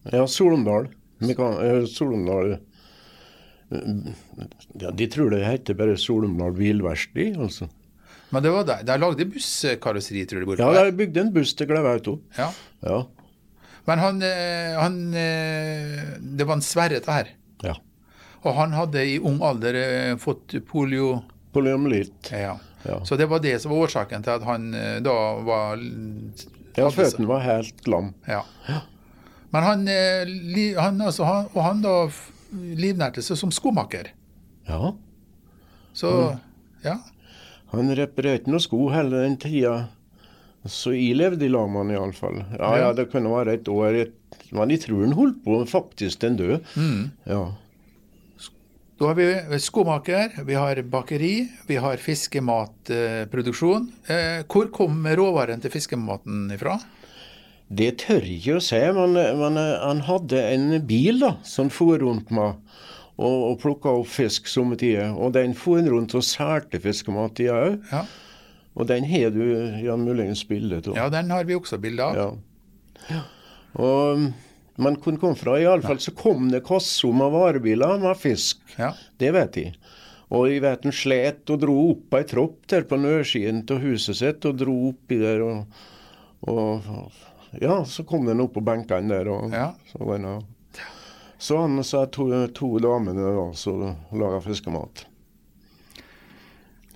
Ja, Solomdal. Eh, Solomdal ja, De tror det heter bare Solumdal bilverksted, altså. Men det var der. Der lagde de busskarosseri, tror du. Ja, de bygde en buss til Gleve Auto. ja. Ja. Men han, eh, han eh, Det var en Sverre, det her. ja. Og han hadde i ung alder eh, fått polio. Poliomyelitt. Ja. Ja. Så det var det som var årsaken til at han da var Ja, føttene var helt lam. Ja. Men han, han, altså, han Og han da livnærte seg som skomaker. Ja. Så han, ja. Han reparerte noen sko hele den tida. Så jeg levde i lag med han iallfall. Ja, Ja. ja, det kunne være et år, et, men jeg tror han holdt på faktisk til han død. Mm. Ja. Da har vi skomaker, vi har bakeri, vi har fiskematproduksjon. Eh, hvor kom råvaren til fiskematen ifra? Det tør jeg ikke å si, men, men eh, han hadde en bil da, som for rundt med og, og plukka opp fisk somme tider. Og den for rundt og solgte fiskemat, i òg. Ja. Og den har du ja, muligens bilde av. ja, den har vi også bilde av. Ja. Og man kunne komme fra, iallfall så kom det kasser med varebiler med fisk. Ja. Det vet jeg. Og jeg vet han slet og dro opp ei tropp der på nødsiden av huset sitt, og dro oppi der og, og Ja, så kom den opp på benkene der, og Ja. så var den Så han og så to, to damene da, så laga fiskemat.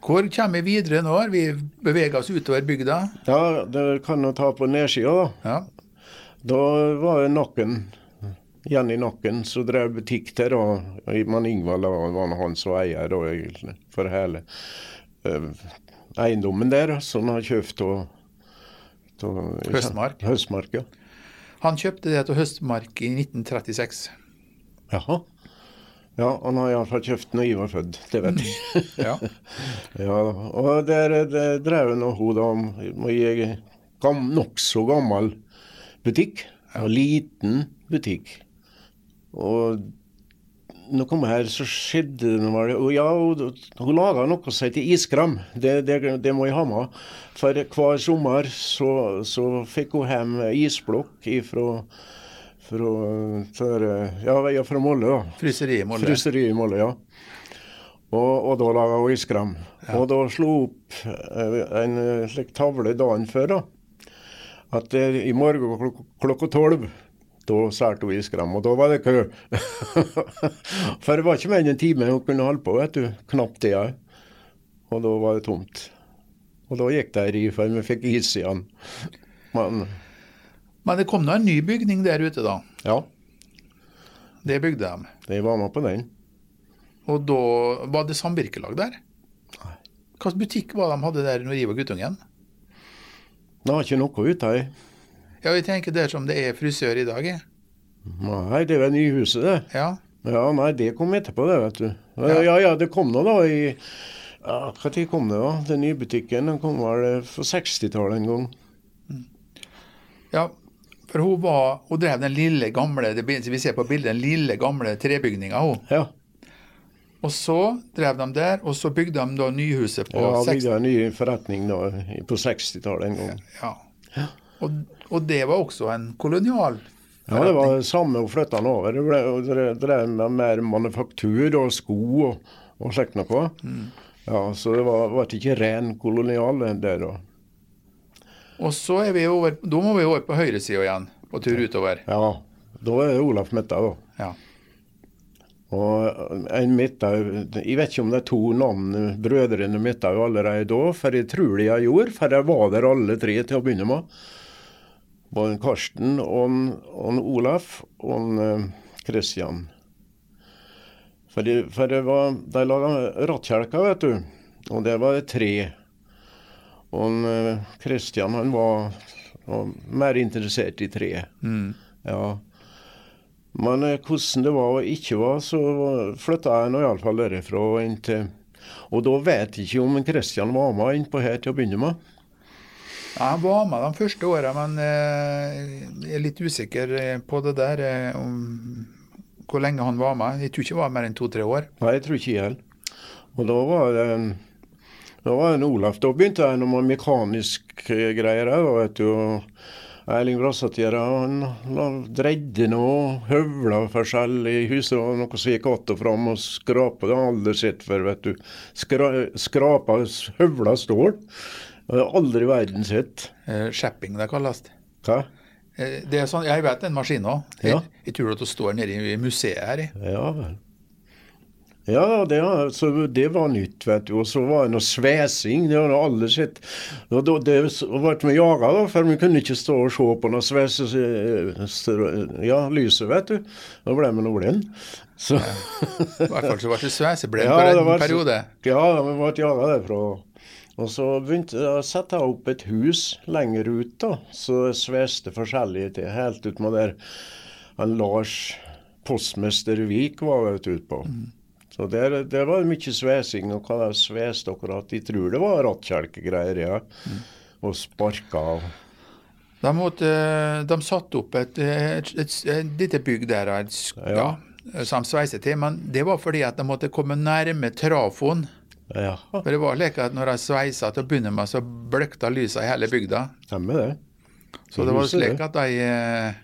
Hvor kommer vi videre nå? Vi beveger oss utover bygda. Ja, det kan jo ta på nedsida, da. Ja. Da var det Nakken, Jenny Nakken, som drev butikk der. Og men Ingvald var han som eier da, egentlig, for hele eh, eiendommen der, som han kjøpt av- Høstmark. Høstmark, ja. Han kjøpte det til Høstmark i 1936. Jaha. Ja, han har iallfall kjøpt når jeg var født, det vet jeg. Ja. ja, og der, der drev nå hun da med gam, nokså gammel butikk. En liten butikk. Og kom her, så skjedde det noe. Og ja, hun, laga noe som heter iskram. Det, det, det må jeg ha med. For hver sommer så, så fikk hun hjem isblokk ifra fra, tør, ja, ja, fra Molde. da. Fryseri i Molde. Fryseriet i Molde, ja. Og, og da laga hun iskram. Og da slo opp eh, en slik tavle dagen før, da. At eh, i morgen klok klokka tolv, da solgte hun iskrem, Og da var det kø. For det var ikke mer enn en time hun kunne holde på, vet du. Knapt det. Ja. Og da var det tomt. Og da gikk det ei ri før vi fikk is igjen. Men Men det kom nå en ny bygning der ute, da. ja, Det bygde de. de var med på den. Og da var det samvirkelag der. Nei. Hvilken butikk var det de hadde der når jeg var guttungen? Det var ikke noe ute her. Ja, vi tenker der som det er frisør i dag. jeg. Nei, det var nyhuset, det. Ja. Ja, nei, det kom etterpå, det, vet du. Ja. Ja, ja, ja det kom nå da i ja, tid kom det, da? Den nye butikken den kom vel for 60-tallet en gang. ja. For hun var, hun drev den lille, gamle det vi ser på bildet, den lille, gamle trebygninga. hun. Ja, Og så drev de der, og så bygde de da nyhuset på ja 60 bygde en ny forretning da, på 60-tallet en gang. Ja. Ja. Og, og det var også en kolonial Ja, det var det samme hun flytta den over. Det ble, drev, med mer manufaktur og sko og, og slikt noe. Ja, så det var, var ikke ren kolonial der da. Og så er vi over, da må vi over på høyresida igjen, på tur utover. Ja, da er det Olaf Metta, da. Ja. Og en Midthaug Jeg vet ikke om det er to navn, brødrene Midthaug allerede da, for jeg tror de jeg gjorde, for jeg var der alle tre til å begynne med. Både Karsten og, og Olaf og en, eh, For, de, for det var, de laga rattkjelker, vet du. Og der var det tre. Og en, eh, han var, var mer interessert i tre. Mm. Ja. Men eh, hvordan det var og ikke var, så flytta jeg nå iallfall derifra Og da vet jeg ikke om Kristian var med innpå her til å begynne med. Ja, Han var med de første åra, men eh, jeg er litt usikker eh, på det der. eh, om hvor lenge han var med. Jeg tror ikke det var mer enn to-tre år. Nei, jeg tror ikke jeg. Og da var det da var en Olaf. Da begynte jeg med mekaniske greier. òg, vet du. Erling Brassatjera han dreide noe, høvla forskjellig i huset. og Noe som gikk att og fram og skrapa. Det aldri sett før, vet du. Skra, skrapa høvla stål. Det har aldri i verden sett. Eh, Shapping, det kalles. Hva? Eh, Det er sånn, Jeg vet den maskinen òg. Ja. Jeg, jeg tror at det står nede i museet her. Ja vel. Ja, det, altså, det var nytt, vet du. Og så var det noe svesing. Det har aldri sett. Og da, det ble vi jaga, da, for vi kunne ikke stå og se på noe svese... Ja, lyset, vet du. Da ble vi nå blind. Så I hvert fall så ble det sveseblind Ja, på en periode. Ja, vi ble jaga derfra. Og så begynte jeg å sette opp et hus lenger ut, da. Så det sveste forskjellige til. Helt ut med der han Lars postmester Vik var vet på. Mm. Så der, der var det mye svesing. Og hva det sveste akkurat? de tror det var rattkjelkegreier, ja. Og sparka av. De, måtte, de satte opp et, et, et, et lite bygg der, et, ja. Ja. som sveiset til, men det var fordi at de måtte komme nærme trafoen. Ja, For det var slik at når jeg sveisa til å begynne med, så bløkta lysa i hele bygda. stemmer det. Så det var slik det. at de eh,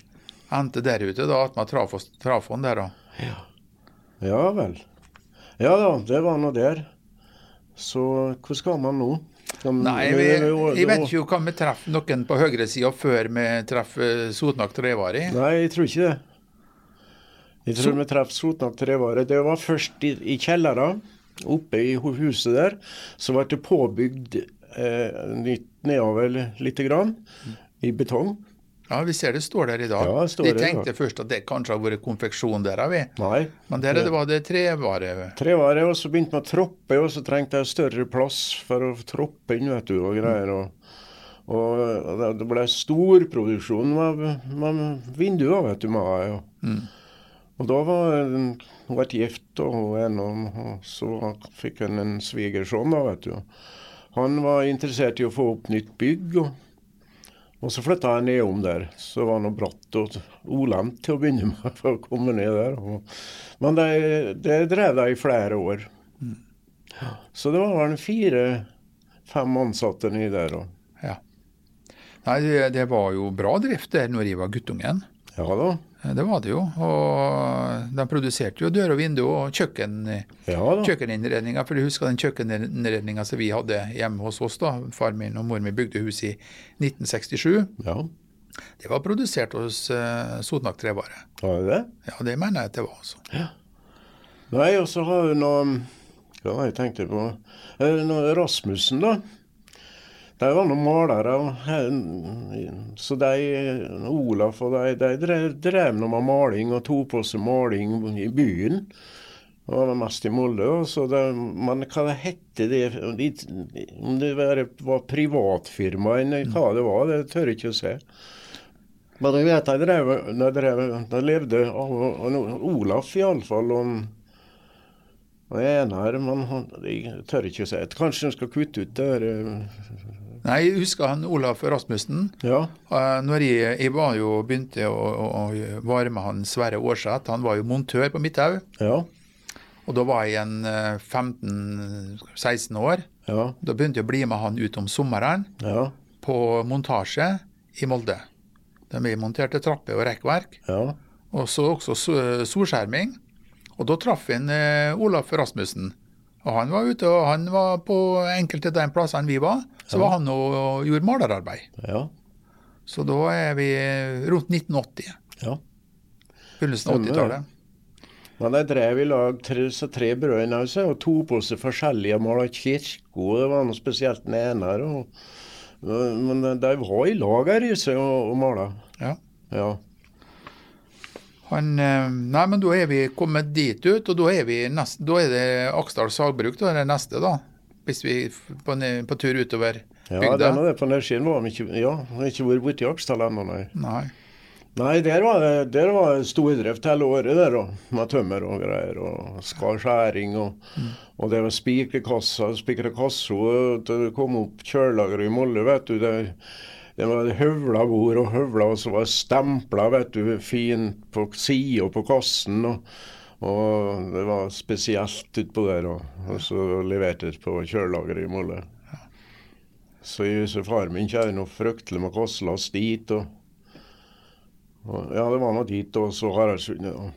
endte der ute, da, attmed trafoen der. da. Ja vel. Ja da, det var nå der. Så hvor skal man nå? Skal Nei, vi, jeg vet ikke om vi treffer noen på høyresida før vi treffer Sotnak Trevari. Nei, jeg tror ikke det. Jeg tror vi traff Sotnak Trevare. Det var først i, i kjellera, oppe i huset der. Så ble det påbygd eh, nytt nedover lite grann, i betong. Ja, vi ser det står der i dag. Ja, det står vi der i tenkte først at det kanskje har vært konfeksjon der, vi. Nei. Men der er det var det trevare. Trevare, og så begynte man å troppe, og så trengte jeg større plass for å troppe inn, vet du, og greier. Og, og det- det ble stor produksjon med, med vinduer, vet du. Med, ja. Og da var hun ble gift og en, og så fikk hun en svigersønn, da, vet du. Han var interessert i å få opp nytt bygg. og og så flytta jeg nedom der. Så var det noe bratt og ulendt til å begynne med for å komme ned der. Og, men det, det drev jeg i flere år. Så det var vel fire-fem ansatte nedi der. Og, Ja. Nei, det, det var jo bra drift der når jeg var guttungen. ja da. Det var det jo. Og de produserte jo dør og vindu og kjøkken, Ja kjøkkeninnredninger. For du husker den kjøkkeninnredninga som vi hadde hjemme hos oss. da. Far min og mor min bygde hus i 1967. Ja, Det var produsert hos uh, Sotnak Trevare. var det det? Ja, det mener jeg at det var. altså. Nei, og så har hun noe Hva var det jeg tenkte på? Eh, Rasmussen, da. De var noen malere. Så de, Olaf og de, de drev, drev noe med maling og tok på seg maling i byen. Det var mest i Molde. Så det, men hva det hette det de- Om det var, privatfirma eller hva det var, det tør jeg ikke å si. Men jeg vet de drev, de, drev, de levde av Olaf iallfall. Og jeg er nær, men jeg tør ikke å si det. Kanskje de skal kutte ut det der eh, Nei, jeg husker han Olaf Rasmussen. Ja. Eh, Når jeg, jeg var jo, begynte å, å, å vare med han Sverre Aarseth. Han var jo montør på Midthaug. Ja. Og da var jeg en eh, 15-16 år. Ja. Da begynte jeg å bli med han ut om sommeren Ja. på montasje i Molde. De monterte trapper og rekkverk, Ja. og så også solskjerming. Og da traff vi en, eh, Olaf Rasmussen. Og han var ute, og han var på enkelte av de plassene vi var, så var han og, og gjorde malerarbeid. Ja. Så da er vi rundt 1980. ja. Begynnelsen av 80-tallet. Men de drev i lag tre, så tre brødre og to på seg forskjellige maler kirke, og det var noe spesielt den ene. Og, men de var i lag her i seg og, og mala. Ja. Ja. Han, eh, nei, men da er vi kommet dit ut, og da er, vi nest, da er det Aksdal sagbruk da, det neste, da. Hvis vi er på, på tur utover Ja, det den og det på nedsiden ikke Ja, har ikke vært borti Aksdal ennå, nei. Nei. Nei, der var det der var stordrift hele året, der og, med tømmer og greier. Og skarskjæring. Og, mm. og det var spikerkassa, spikra kassa til det kom opp kjølelageret i Molde, vet du. Det, det var høvla bord og høvla, og så var stempla vet du, fint på sida på kassen. og og det var spesielt utpå der, og, og så leverte det på kjølelageret i Molde. Så, så far min kjører noe fryktelig med kostlast dit. Og, og, ja, det var nå dit, og så Haraldsundet.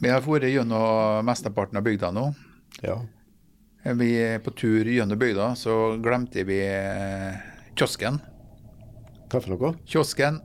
Vi har vært gjennom mesteparten av bygda nå. Ja. Vi er på tur gjennom bygda, så glemte vi eh, kiosken. Hva for noe? Kiosken.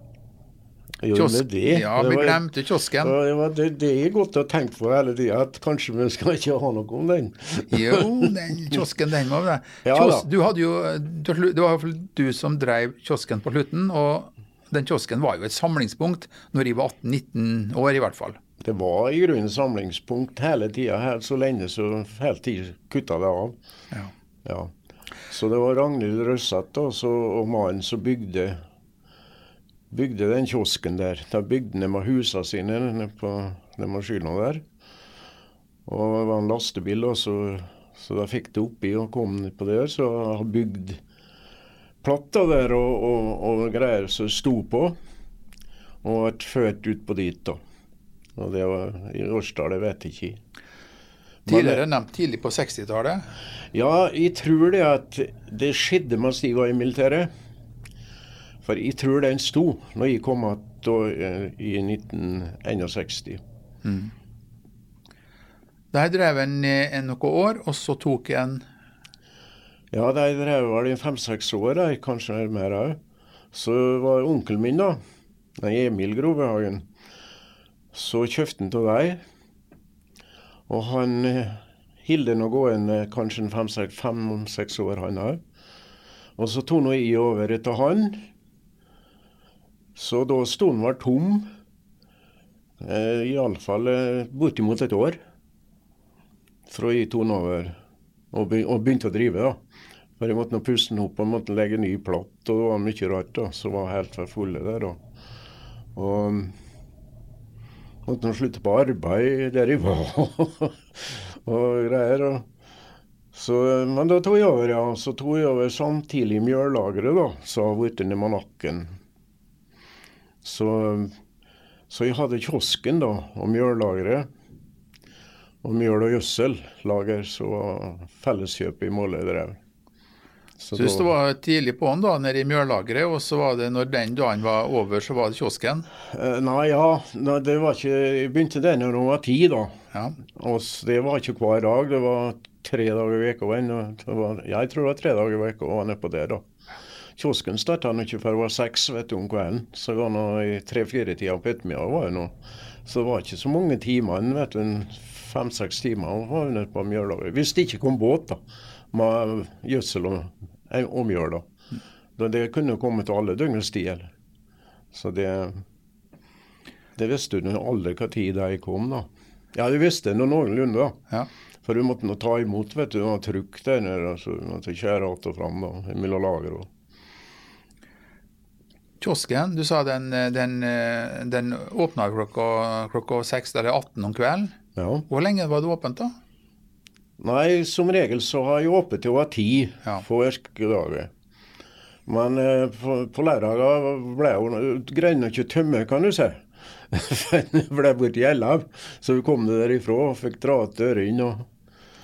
Jo, Kiosk, det. Ja, vi glemte kiosken. Ja, det, det, er godt å tenke på hele tida, at kanskje vi skal ikke ha noe om den. jo, den kiosken, den var det. Ja, Kios, du hadde jo, Det var du som drev kiosken på slutten. og den kiosken var jo et samlingspunkt når jeg var 18-19 år, i hvert fall. Det var i grunnen samlingspunkt hele tida, så lenge så hele tida kutta det av. Ja. ja. Så det var Ragnhild Røsseth og mannen som bygde bygde den kiosken der. Da bygde de med husene sine nede på den maskina der. Og det var en lastebil, også, så da fikk det oppi og kom på der. Så jeg har bygd platter der og, og, og greier som sto på. Og vært ført ut på dit, da. Og det var i årstallet, vet ikke. Tidligere nevnt tidlig på 60-tallet? Ja, jeg tror det at det skjedde mens de var i militæret. For jeg tror den sto når jeg kom igjen i 1961. Mm. Der drev en, i noen år, og så tok en Ja, der drev vel i fem-seks år, der, kanskje mer òg. Så var onkelen min, da, Emil Grovehagen, så kjøpte han av deg. Og han hilde nå gående kanskje fem-seks år, han òg. Og så tok nå jeg over etter han. Så da sto den vel tom, eh, iallfall eh, bortimot et år, fra jeg tok den over og, begynte å drive. da. For jeg måtte nå puste den opp og måtte legge ny platt, og det var mye rart da, som var helt for fulle der. Og, Og måtte nå slutte på arbeid der jeg var og greier. og så, men da tok jeg over, ja. Så tok jeg over samtidig mjøllageret, da, som har blitt ned med nakken. Så, så jeg hadde kiosken da, og mjøllageret. Og mjøl- og gjødsellager, så felleskjøp i Måløy drev. Så, så du var tidlig på'n da, nede i mjøllageret, og så var det når den dagen var over, så var det kiosken? Eh, nei, ja. det var ikke, Jeg begynte den når jeg var ti, da. Ja. Og det var ikke hver dag. Det var tre dager i uka. Jeg tror det var tre dager i uka var nedpå der, da. Kiosken starta ikke før det var seks vet du, om kvelden. Så det var nå i tre-fire-tida på ettermiddagen. Så det var ikke så mange timer. vet du, Fem-seks timer var vi på Mjøla. Hvis det ikke kom båt da, med gjødsel og, eh, og mjøl. da. Det kunne komme til alle døgnets tider. Så det det visste du aldri hva tid de kom, da. Ja, du visste noe noenlunde, da. Ja. For du måtte nå ta imot, vet du. hun var trykk der nede. så du måtte kjøre att og fram da, mellom lager. Og. Kiosken, du sa den, den, den åpna klokka, klokka 6 eller 18 om kvelden. Ja. Hvor lenge var det åpent, da? Nei, som regel så har jeg åpent til over ti ja. på virkedager. Men eh, på, på lørdager ble hun greide ikke å tømme, kan du si. Det ble borti elleve. Så vi kom det derifra og fikk dra til ørene.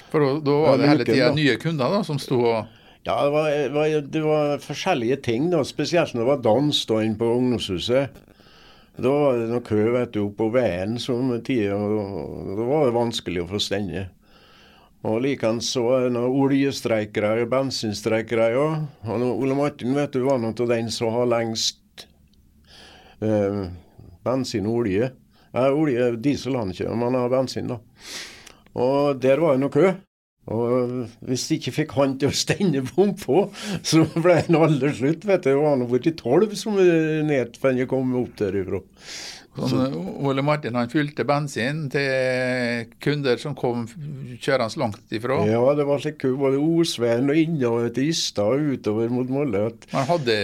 For da var det hele tida nye kunder da, som sto og ja, det var, det var, forskjellige ting, da, spesielt når det var dans da inne på ungdomshuset. Da var det noe kø vet du, på veien som tida, og da var det vanskelig å få stenge. Og likeens så var det noen oljestreikere og bensinstreikere òg. Og Ole Martin vet du, var noe av den som har lengst eh, bensin og olje. Eh, olje, Diesel han ikke, men han har bensin, da. Og der var det noe kø. Og hvis de ikke fikk han til å stenge pumpa, så ble han aldri slutt. vet du. Han var borti tolv som før jeg kom opp derifra. Sånn, Ole Martin han fylte bensin til kunder som kom kjørende langt ifra. Ja, det var slik både Osveien og innover til Ystad og utover mot Molde. Han hadde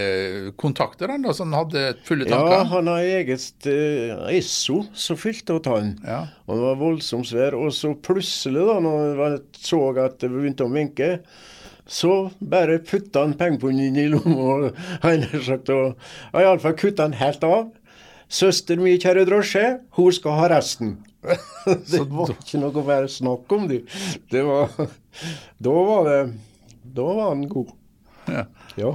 kontakter, han da, så han hadde fulle tanker? Ja, han har eget uh, Esso som fylte åt han. Ja. Og det var voldsomt svær. Og så plutselig, da, når han så at det begynte å vinke, så bare putta han pengepungen inn i lomma og iallfall kutta han helt av. Søster mi kjære drosje, hun skal ha resten. det var ikke noe å være snakk om, det. det var, da var det Da var han god. Ja. Ja.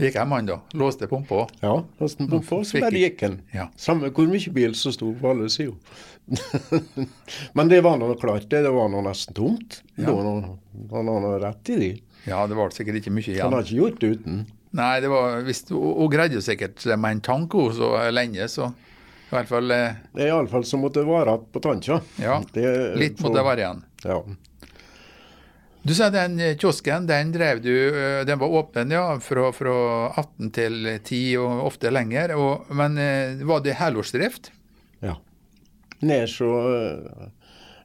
Gikk hjem han da, låste pumpa. Ja, låste pumpa, på, så bare gikk han. Ja. Samme hvor mye bil som sto på alle sider. Men det var nå klart, det. Det var nå nesten tomt. Ja. Det var noe, han har rett i det. Ja, det var sikkert ikke mye igjen. Han har ikke gjort det uten. Nei, det var, visst, hun, hun greide jo sikkert med en tanke hun så lenge, så i hvert fall eh, Det er iallfall som måtte det være på tanka. Ja, Det- litt måtte det være igjen. Ja. Du sa den eh, kiosken, den drev du, eh, den var åpen ja, fra, fra 18 til 10 og ofte lenger. Og, men eh, var det helårsdrift? ja. Ned så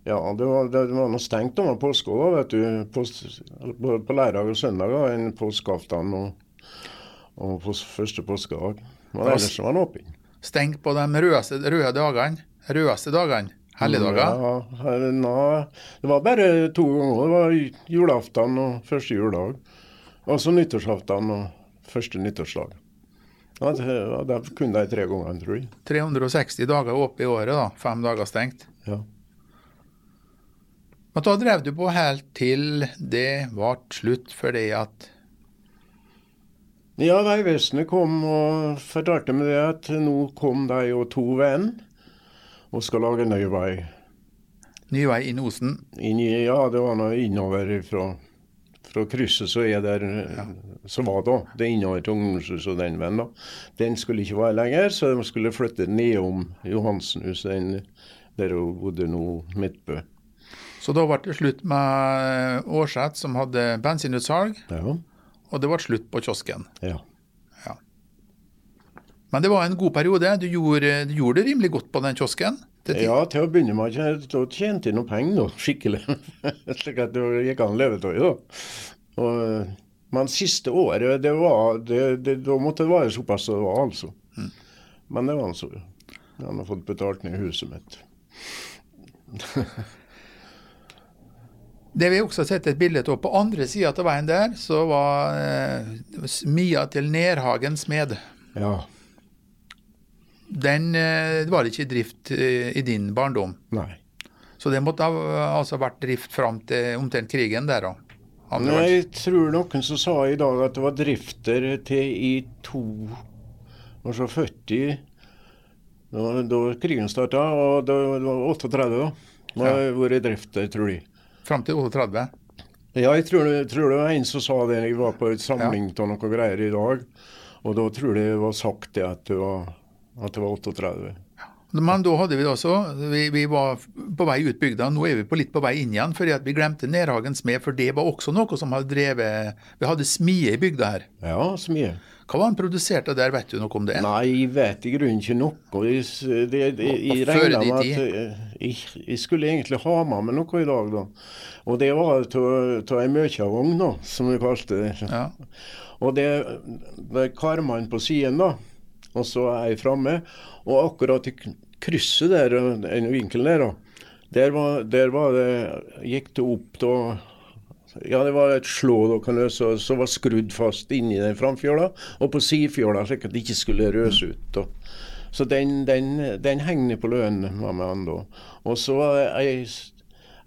Ja, det var, det var noe stengt over påska, da, vet du. På, på, på lørdag og søndag da, en påskeaften og, og på første påskedag. Men ellers var den åpen. Stengt på de rødeste, røde dagene? Rødeste dagene? Helligdager? Ja, nei, det var bare to ganger. Det var julaften og første juledag. Og så nyttårsaften og første nyttårsdag. Ja, det, var det kun de tre gangene, tror jeg. 360 dager opp i året, da. Fem dager stengt. Ja. Men da drev du på helt til det ble slutt fordi at Ja, Vegvesenet kom og fortalte meg det at nå kom de og to venn og skal lage ny vei. ny vei inn Osen Inn ja, det var noe innover fra, fra krysset som er der, som var da. Det er innover til ungdomshuset og den veien. da. Den skulle ikke være lenger, så de skulle flytte nedom Johansenhuset, der hun bodde nå, Midtbø. Så da ble det slutt med Årseth, som hadde bensinutsalg, Ja. Og det ble slutt på kiosken. ja. Men det var en god periode. Du gjorde, du gjorde det rimelig godt på den kiosken. til. Ja, til å begynne med ikke- tjente jeg noe penger, da, skikkelig. Slik at det gikk an å leve av det. Men siste året, det var, det, det, da måtte det være såpass det var, altså. Men det var altså Jeg har fått betalt ned huset mitt. Det vi også har sett et bilde av på andre sida av veien der, så var eh, Mia til Nerhagen smed. Ja. Den eh, var ikke i drift eh, i din barndom. Nei. Så det måtte ha altså vært drift fram til omtrent krigen der, da. Nei, jeg tror noen som sa i dag at det var drifter til i to så 40 Da, da krigen starta, og da, det var 38, da. Det har vært drifter, tror jeg. Fram til 38. Ja, jeg tror, tror det var en som sa det. Jeg var på et samling av noen greier i dag. Og da tror jeg det var sagt det at det var, at det var 38. Men da hadde vi det også, vi, vi var på vei ut bygda, nå er vi på litt på vei inn igjen, fordi at vi glemte Nærhagen smed, for det var også noe som hadde drevet Vi hadde smie i bygda her. Ja, så mye. Hva var han produserte der, vet du noe om det? Nei, jeg vet i grunnen ikke noe. Jeg, det, det, jeg regna med at eh, jeg, jeg skulle egentlig ha med meg noe i dag, da. Og det var av ei møkjavogn, da, som vi kalte det. Ja. Og det, det karmene på siden, da. Og så er jeg framme. Og akkurat i krysset der, den vinkelen der, da. Der var, der var det Gikk det opp da Ja, det var et slå dere, så, så var skrudd fast inni den framfjøla, og på sidefjøla, slik at det ikke skulle røse ut. da. Så den, den, den henger på lønnen med han da. Og så ei,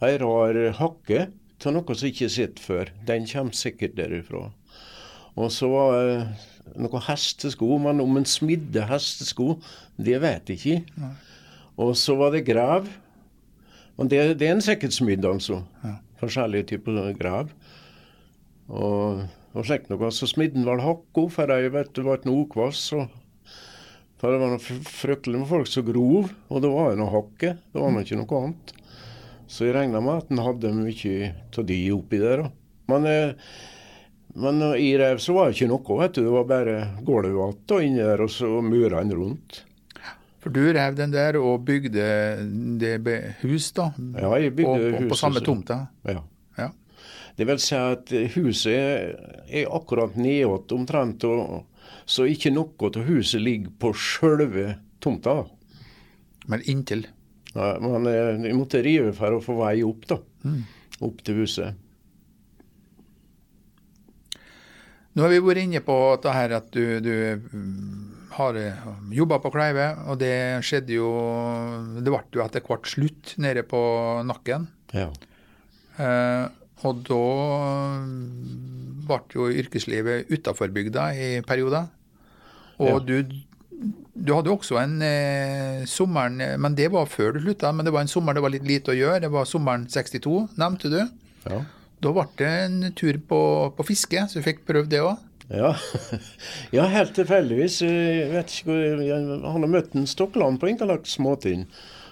ei rar hakke av noe som ikke sitter før. Den kommer sikkert derifra. Og så var det noen hestesko, men om en smidde hestesko, det vet jeg ikke. Og så var det grev. Og det, det er en sikkert smidd, altså. Ja. Forskjellige typer grev. Og, og slik noe. Så smidden var hakka, for jeg vet det var noe okvass. og for det var noe fryktelig med folk som grov, og det var jo noe hakke. Det var nå ikke noe annet. Så jeg regna med at en hadde mye av de oppi der. da. Men, eh, men i rev, så var det ikke noe, vet du. Det var bare gulvet igjen inni der, og så murene rundt. For du rev den der og bygde det hus, da? Ja, jeg bygde og, og på huset, samme tomta? Ja. Ja. Det vil si at huset er, akkurat nedåt omtrent, og, så ikke noe av huset ligger på sjølve tomta. Men inntil? Ja, men eh, jeg måtte rive for å få vei opp, da. Mm. Opp til huset. Nå har vi vært inne på det her at du, du har jobba på Kleive, og det skjedde jo Det ble jo etter hvert slutt nede på nakken. Ja. Eh, og da ble jo yrkeslivet utafor bygda i perioder. Og Ja. du, du hadde også en eh, sommeren Men det var før du slutta. Men det var en sommer det var litt lite å gjøre. Det var sommeren 62, nevnte du. ja. Da ble det en tur på, på fiske, så du fikk prøvd det òg. Ja. ja, helt tilfeldigvis. Jeg vet ikke hvor jeg, Han har møtt en Stokkeland på Interlagt småting.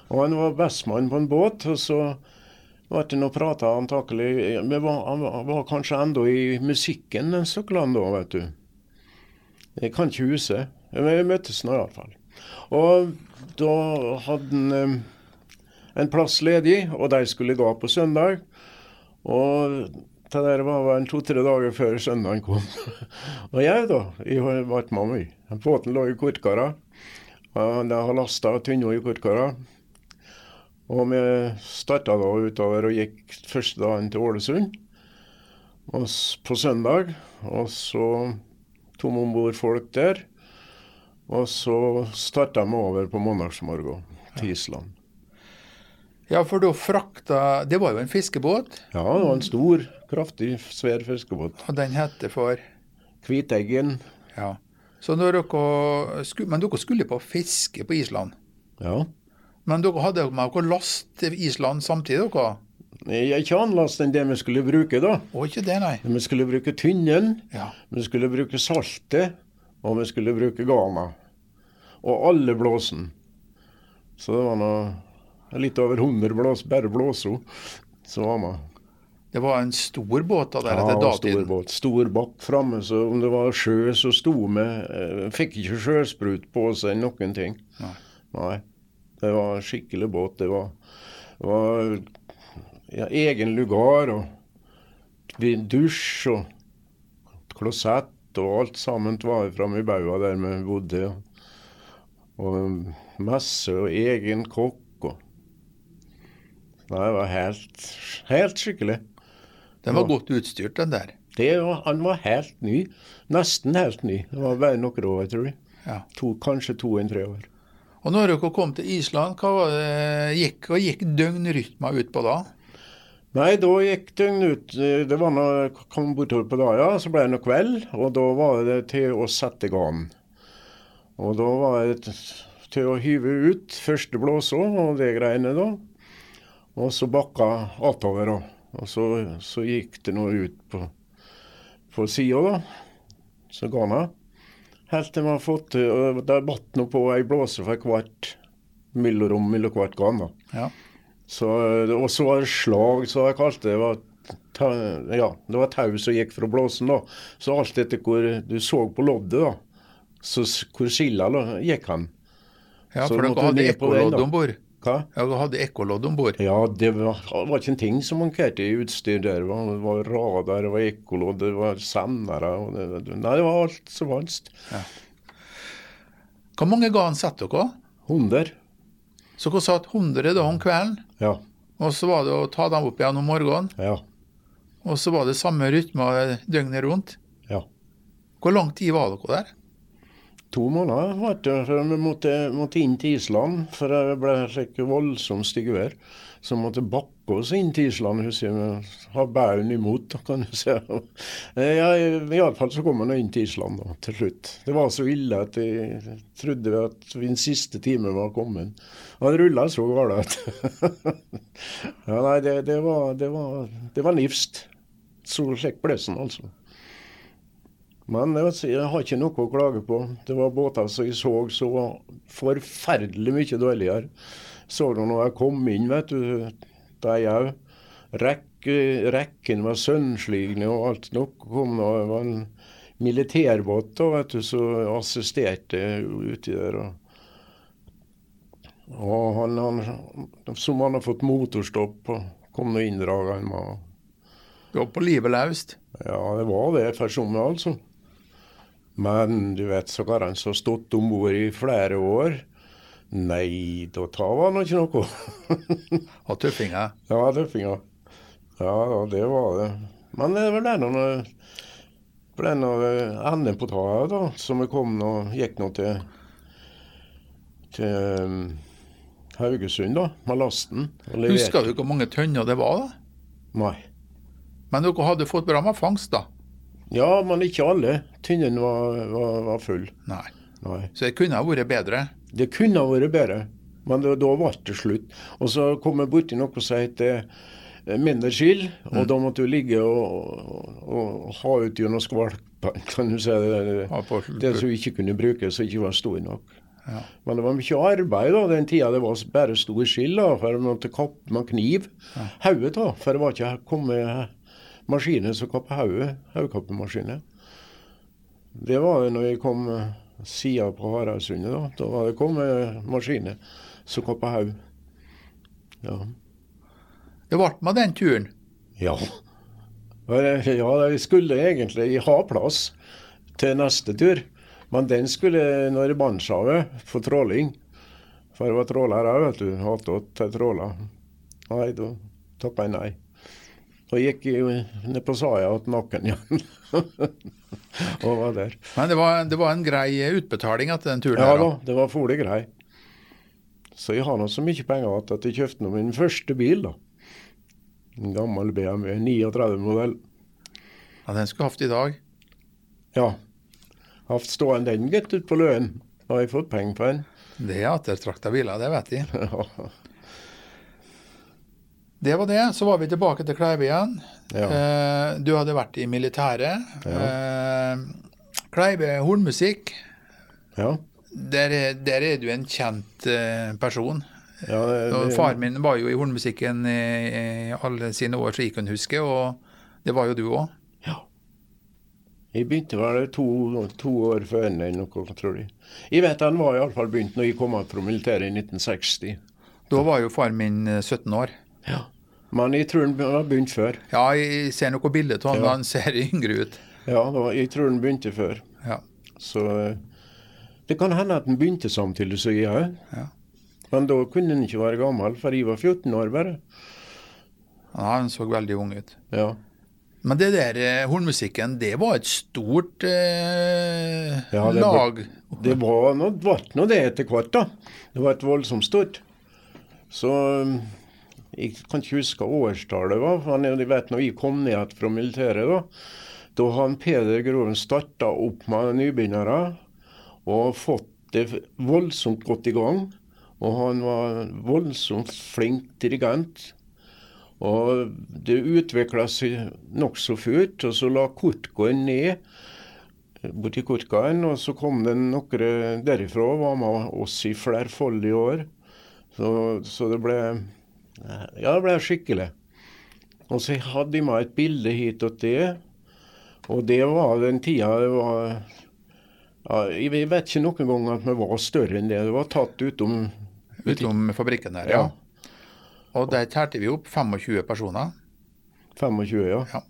Og han var bestmann på en båt. Og så ble det noe prata antakelig var, Han var- var kanskje enda i musikken, den Stokkeland da, vet du. Jeg kan ikke huset. Men vi møttes nå iallfall. Og da hadde han eh, en plass ledig, og de skulle gå på søndag. Og det der var vel to-tre dager før søndagen kom. og jeg, da, jeg var med meg. Båten lå i kortkara. Og De har lasta tynna i kortkara. Og vi starta da utover og gikk første dagen til Ålesund og på søndag. Og så tok vi om bord folk der. Og så starta vi over på mandagsmorgen til Island. Ja, for da frakta Det var jo en fiskebåt, Ja, det var en stor, kraftig, svær fiskebåt. og den heter for Kviteggen. Ja. Så dere skulle, men dere skulle på fiske på Island. Ja. Men dere hadde med dere last til Island samtidig, dere? Jeg ikke ikke last enn det vi skulle bruke, da. Og ikke det, nei. Vi skulle bruke tynnen, Ja. vi skulle bruke saltet, og vi skulle bruke gana. Og alle blåsen. Så det var nå litt over 100 blås, bare blåser så var man. Det var en stor båt da, der Ja, etter var stor båt. Stor bakk framme, så om det var sjø, så sto vi eh, Fikk ikke sjøsprut på seg noen ting. Nei. Nei. Det var skikkelig båt. Det var, var ja, egen lugar og dusj og klosett og alt sammen var framme i baua der vi bodde. Og messe og egen kokk Nei, det var helt, helt skikkelig. Den var Ja. godt utstyrt, den der. Det han var helt ny. Nesten helt ny. Det var bare noen år, tror jeg. Ja. To, kanskje to enn tre år. Og når dere kom til Island, hva gikk, hva gikk døgnrytma ut på da? Nei, da gikk døgnet ut. eh, Det var når jeg kom bortover på dagen, så ble det noe kveld. Og da var det til å sette garn. Og da var det til å hyve ut første blåsa og det greiene da. Og så bakka attover. da. Og så, så gikk det noe ut på, på sida, da. Så garna. Helt til vi har fått til og Det batt nå på ei blåse for hvert mellomrom mellom hvert garn. da. Ja. Så, og så var det slag, som jeg kalte det. det. Var ta, ja, det var tau som gikk fra blåsen. da. Så alt etter hvor du så på loddet, da, så hvor skilla gikk han. ja, for dere hadde ekkolodd om bord. Hva? Ja, Du hadde ekkolodd om bord. Ja, det var, det var ikke en ting som mankerte i utstyr der. Det var, det var radar, det var ekkolodd, det var sendere Nei, det var alt som fantes. Hvor mange ganger satt dere? Hunder. Så dere satt 100 da om kvelden, Ja. og så var det å ta dem opp igjen om morgenen. Ja. Og så var det samme rytme døgnet rundt. ja. Hvor lang tid var dere der? To måneder før vi måtte, måtte inn til Island, for det ble slik voldsomt styggvær. Så vi måtte bakke oss inn til Island, husker jeg. Ha bæren imot, kan du si. Eh, Iallfall så kom nå inn til Island da, til slutt. Det var så ille at jeg trodde at min siste time var kommet. Og det rulla så galt. ja, nei, det, det, var, var, var nifst. Så slik ble det, altså. Men jeg, har ikke noe å klage på. Det var båter som jeg så så forferdelig mye dårligere. Så du når jeg kom inn, vet du, de òg. Rekke, rekken var sønnsligne og alt. Noe kom. Det var en militærbåt da, vet du, som assisterte uti der. Og Og han, han, som han har fått motorstopp og kom nå inndraga. Du var på livet løst? Ja, det var det for somme, altså. Men du vet, så har han så stått om bord i flere år. Nei, da tar han ikke noe. Og tøffinger? Ja, tøffinger. Ja, det var det. Men det var den ble enden på tåa, da, som vi kom og gikk nå til til um, Haugesund, da, med lasten. Husker du hvor mange tønner det var? da? Nei. Men dere hadde fått bra med fangst, da? Ja, men ikke alle. Tynnen var, var, var full. Nei. Nei. Så det kunne ha vært bedre? Det kunne ha vært bedre, men det, da ble det slutt. Og så kom jeg borti noe som heter eh, mindre skill, og mm. da måtte du ligge og, og, og ha ut gjennom skvalpene, kan du si. Det, det som ikke kunne brukes, som ikke var stor nok. Ja. Men det var mye arbeid da, den tida. Det var bare stor skill, da, for man måtte kappe med kniv. Ja. Hodet, da, for det var ikke kommet maskiner som kappet hodet. Hodekappemaskiner. Det var det når jeg kom eh, sida på Haraldsundet. Da. da var det kommet maskiner som kappet haug. Ja. Det ble med den turen? Ja. Ja, jeg skulle egentlig ha plass til neste tur. Men den skulle når Barentshavet for tråling. For det var tråler òg, vet du. Attåt til tråler. Nei, da takka jeg nei. Og gikk ned på Saja igjen nakken igjen. og var der. Men det var, det var, en grei utbetaling etter den turen? Ja da, det var fole grei. Så jeg har nå så mye penger at jeg kjøpte min første bil. da. En gammel BMW 39-modell. Ja, Den skulle hatt i dag? Ja hatt stående den gitt ut på Løen. Har jeg fått penger på den. Det er ettertrakta biler, det vet jeg. Det var det. Så var vi tilbake til Kleive igjen. Ja. Eh, du hadde vært i militæret. Ja. Eh, Kleive hornmusikk. Ja. Der, der, er du en kjent eh, person. Ja, det, det, Far min var jo i hornmusikken i, i alle sine år, så jeg kan huske, og det var jo du òg. Jeg begynte vel to, to år før henne, eller noe, tror jeg. Jeg vet han var iallfall begynt når jeg kom av fra militæret i 1960. Da var jo far min 17 eh, år. Ja. Men jeg tror han har begynt før. Ja, jeg ser noe bilde av han, ja. han ser yngre ut. Ja, jeg tror han begynte før. Ja. Så eh, det kan hende at han begynte samtidig som jeg òg. Ja. Men da kunne han ikke være gammel, for jeg var 14 år bare. Ja, han så veldig ung ut. Ja. Men det der eh, hornmusikken, det var et stort eh, ja, det lag? Var, det var nå det etter hvert, da. Det var et voldsomt stort. Så jeg kan ikke huske hva årstallet var. men jeg vet når vi kom ned fra militæret, da da han Peder Groven starta opp med nybegynnere og fått det voldsomt godt i gang. Og han var voldsomt flink dirigent. Og det utvikla seg nokså fort. Og så la Kurtgaard ned borti Kurtgaard, og så kom det noen derifra og var med oss i flerfoldige år. Så, så, det ble Ja, det ble skikkelig. Og så hadde jeg med et bilde hit og det. Og det var den tida det var ja, Jeg vet ikke noen gang at vi var større enn det. Det var tatt utom Utom fabrikken der, ja. ja. Og der talte vi opp 25 personer. 25, ja. Ja,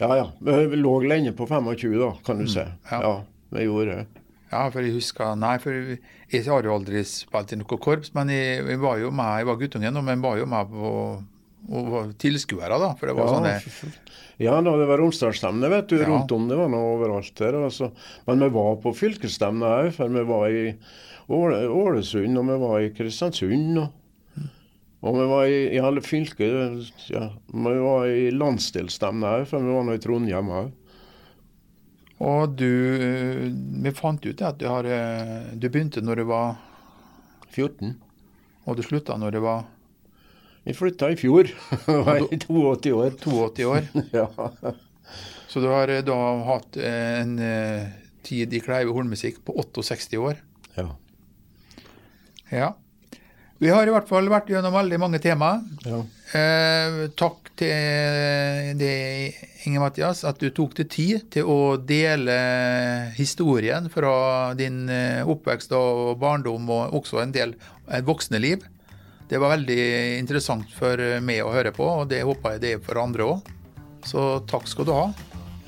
ja. ja. Vi lå lenge på 25, da, kan du mm, se. Ja. ja, vi gjorde det. Ja, for jeg husker Nei, for jeg har jo aldri spilt i noe korps, men jeg, jeg var jo med, jeg var guttungen, men var jo med på og var tilskuere, da. For det var ja, sånn Ja, da, det var Romsdalsstevne vet du, ja. rundt om. Det var noe overalt der. Altså. Men vi var på fylkesstevne òg, for vi var i Ålesund, og vi var i Kristiansund. og og vi var i, i alle fylker. Ja, vi var i landsdelsstevne òg, for vi var nå i Trondheim òg. Og du Vi fant ut at du, har, du begynte når du var 14. Og du slutta når du var Vi flytta i fjor. Jeg var i 82 år. 82 år? ja. Så du har da hatt en eh, tid i Kleive hornmusikk på 68 år? Ja. Ja. Vi har i hvert fall vært gjennom veldig mange tema. Ja. Eh, takk til det, Inge Mathias, at du tok deg tid til å dele historien fra din eh, oppvekst og barndom, og også en del et voksne liv. Det var veldig interessant for meg å høre på, og det håper jeg det er for andre òg. Så takk skal du ha.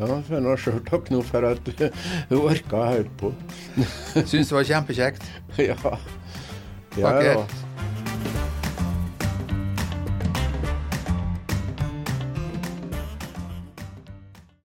Ja, for nå sjøl takk nå for at du orka å høre på. Syns det var kjempekjekt. Ja. ja, Takk. ja.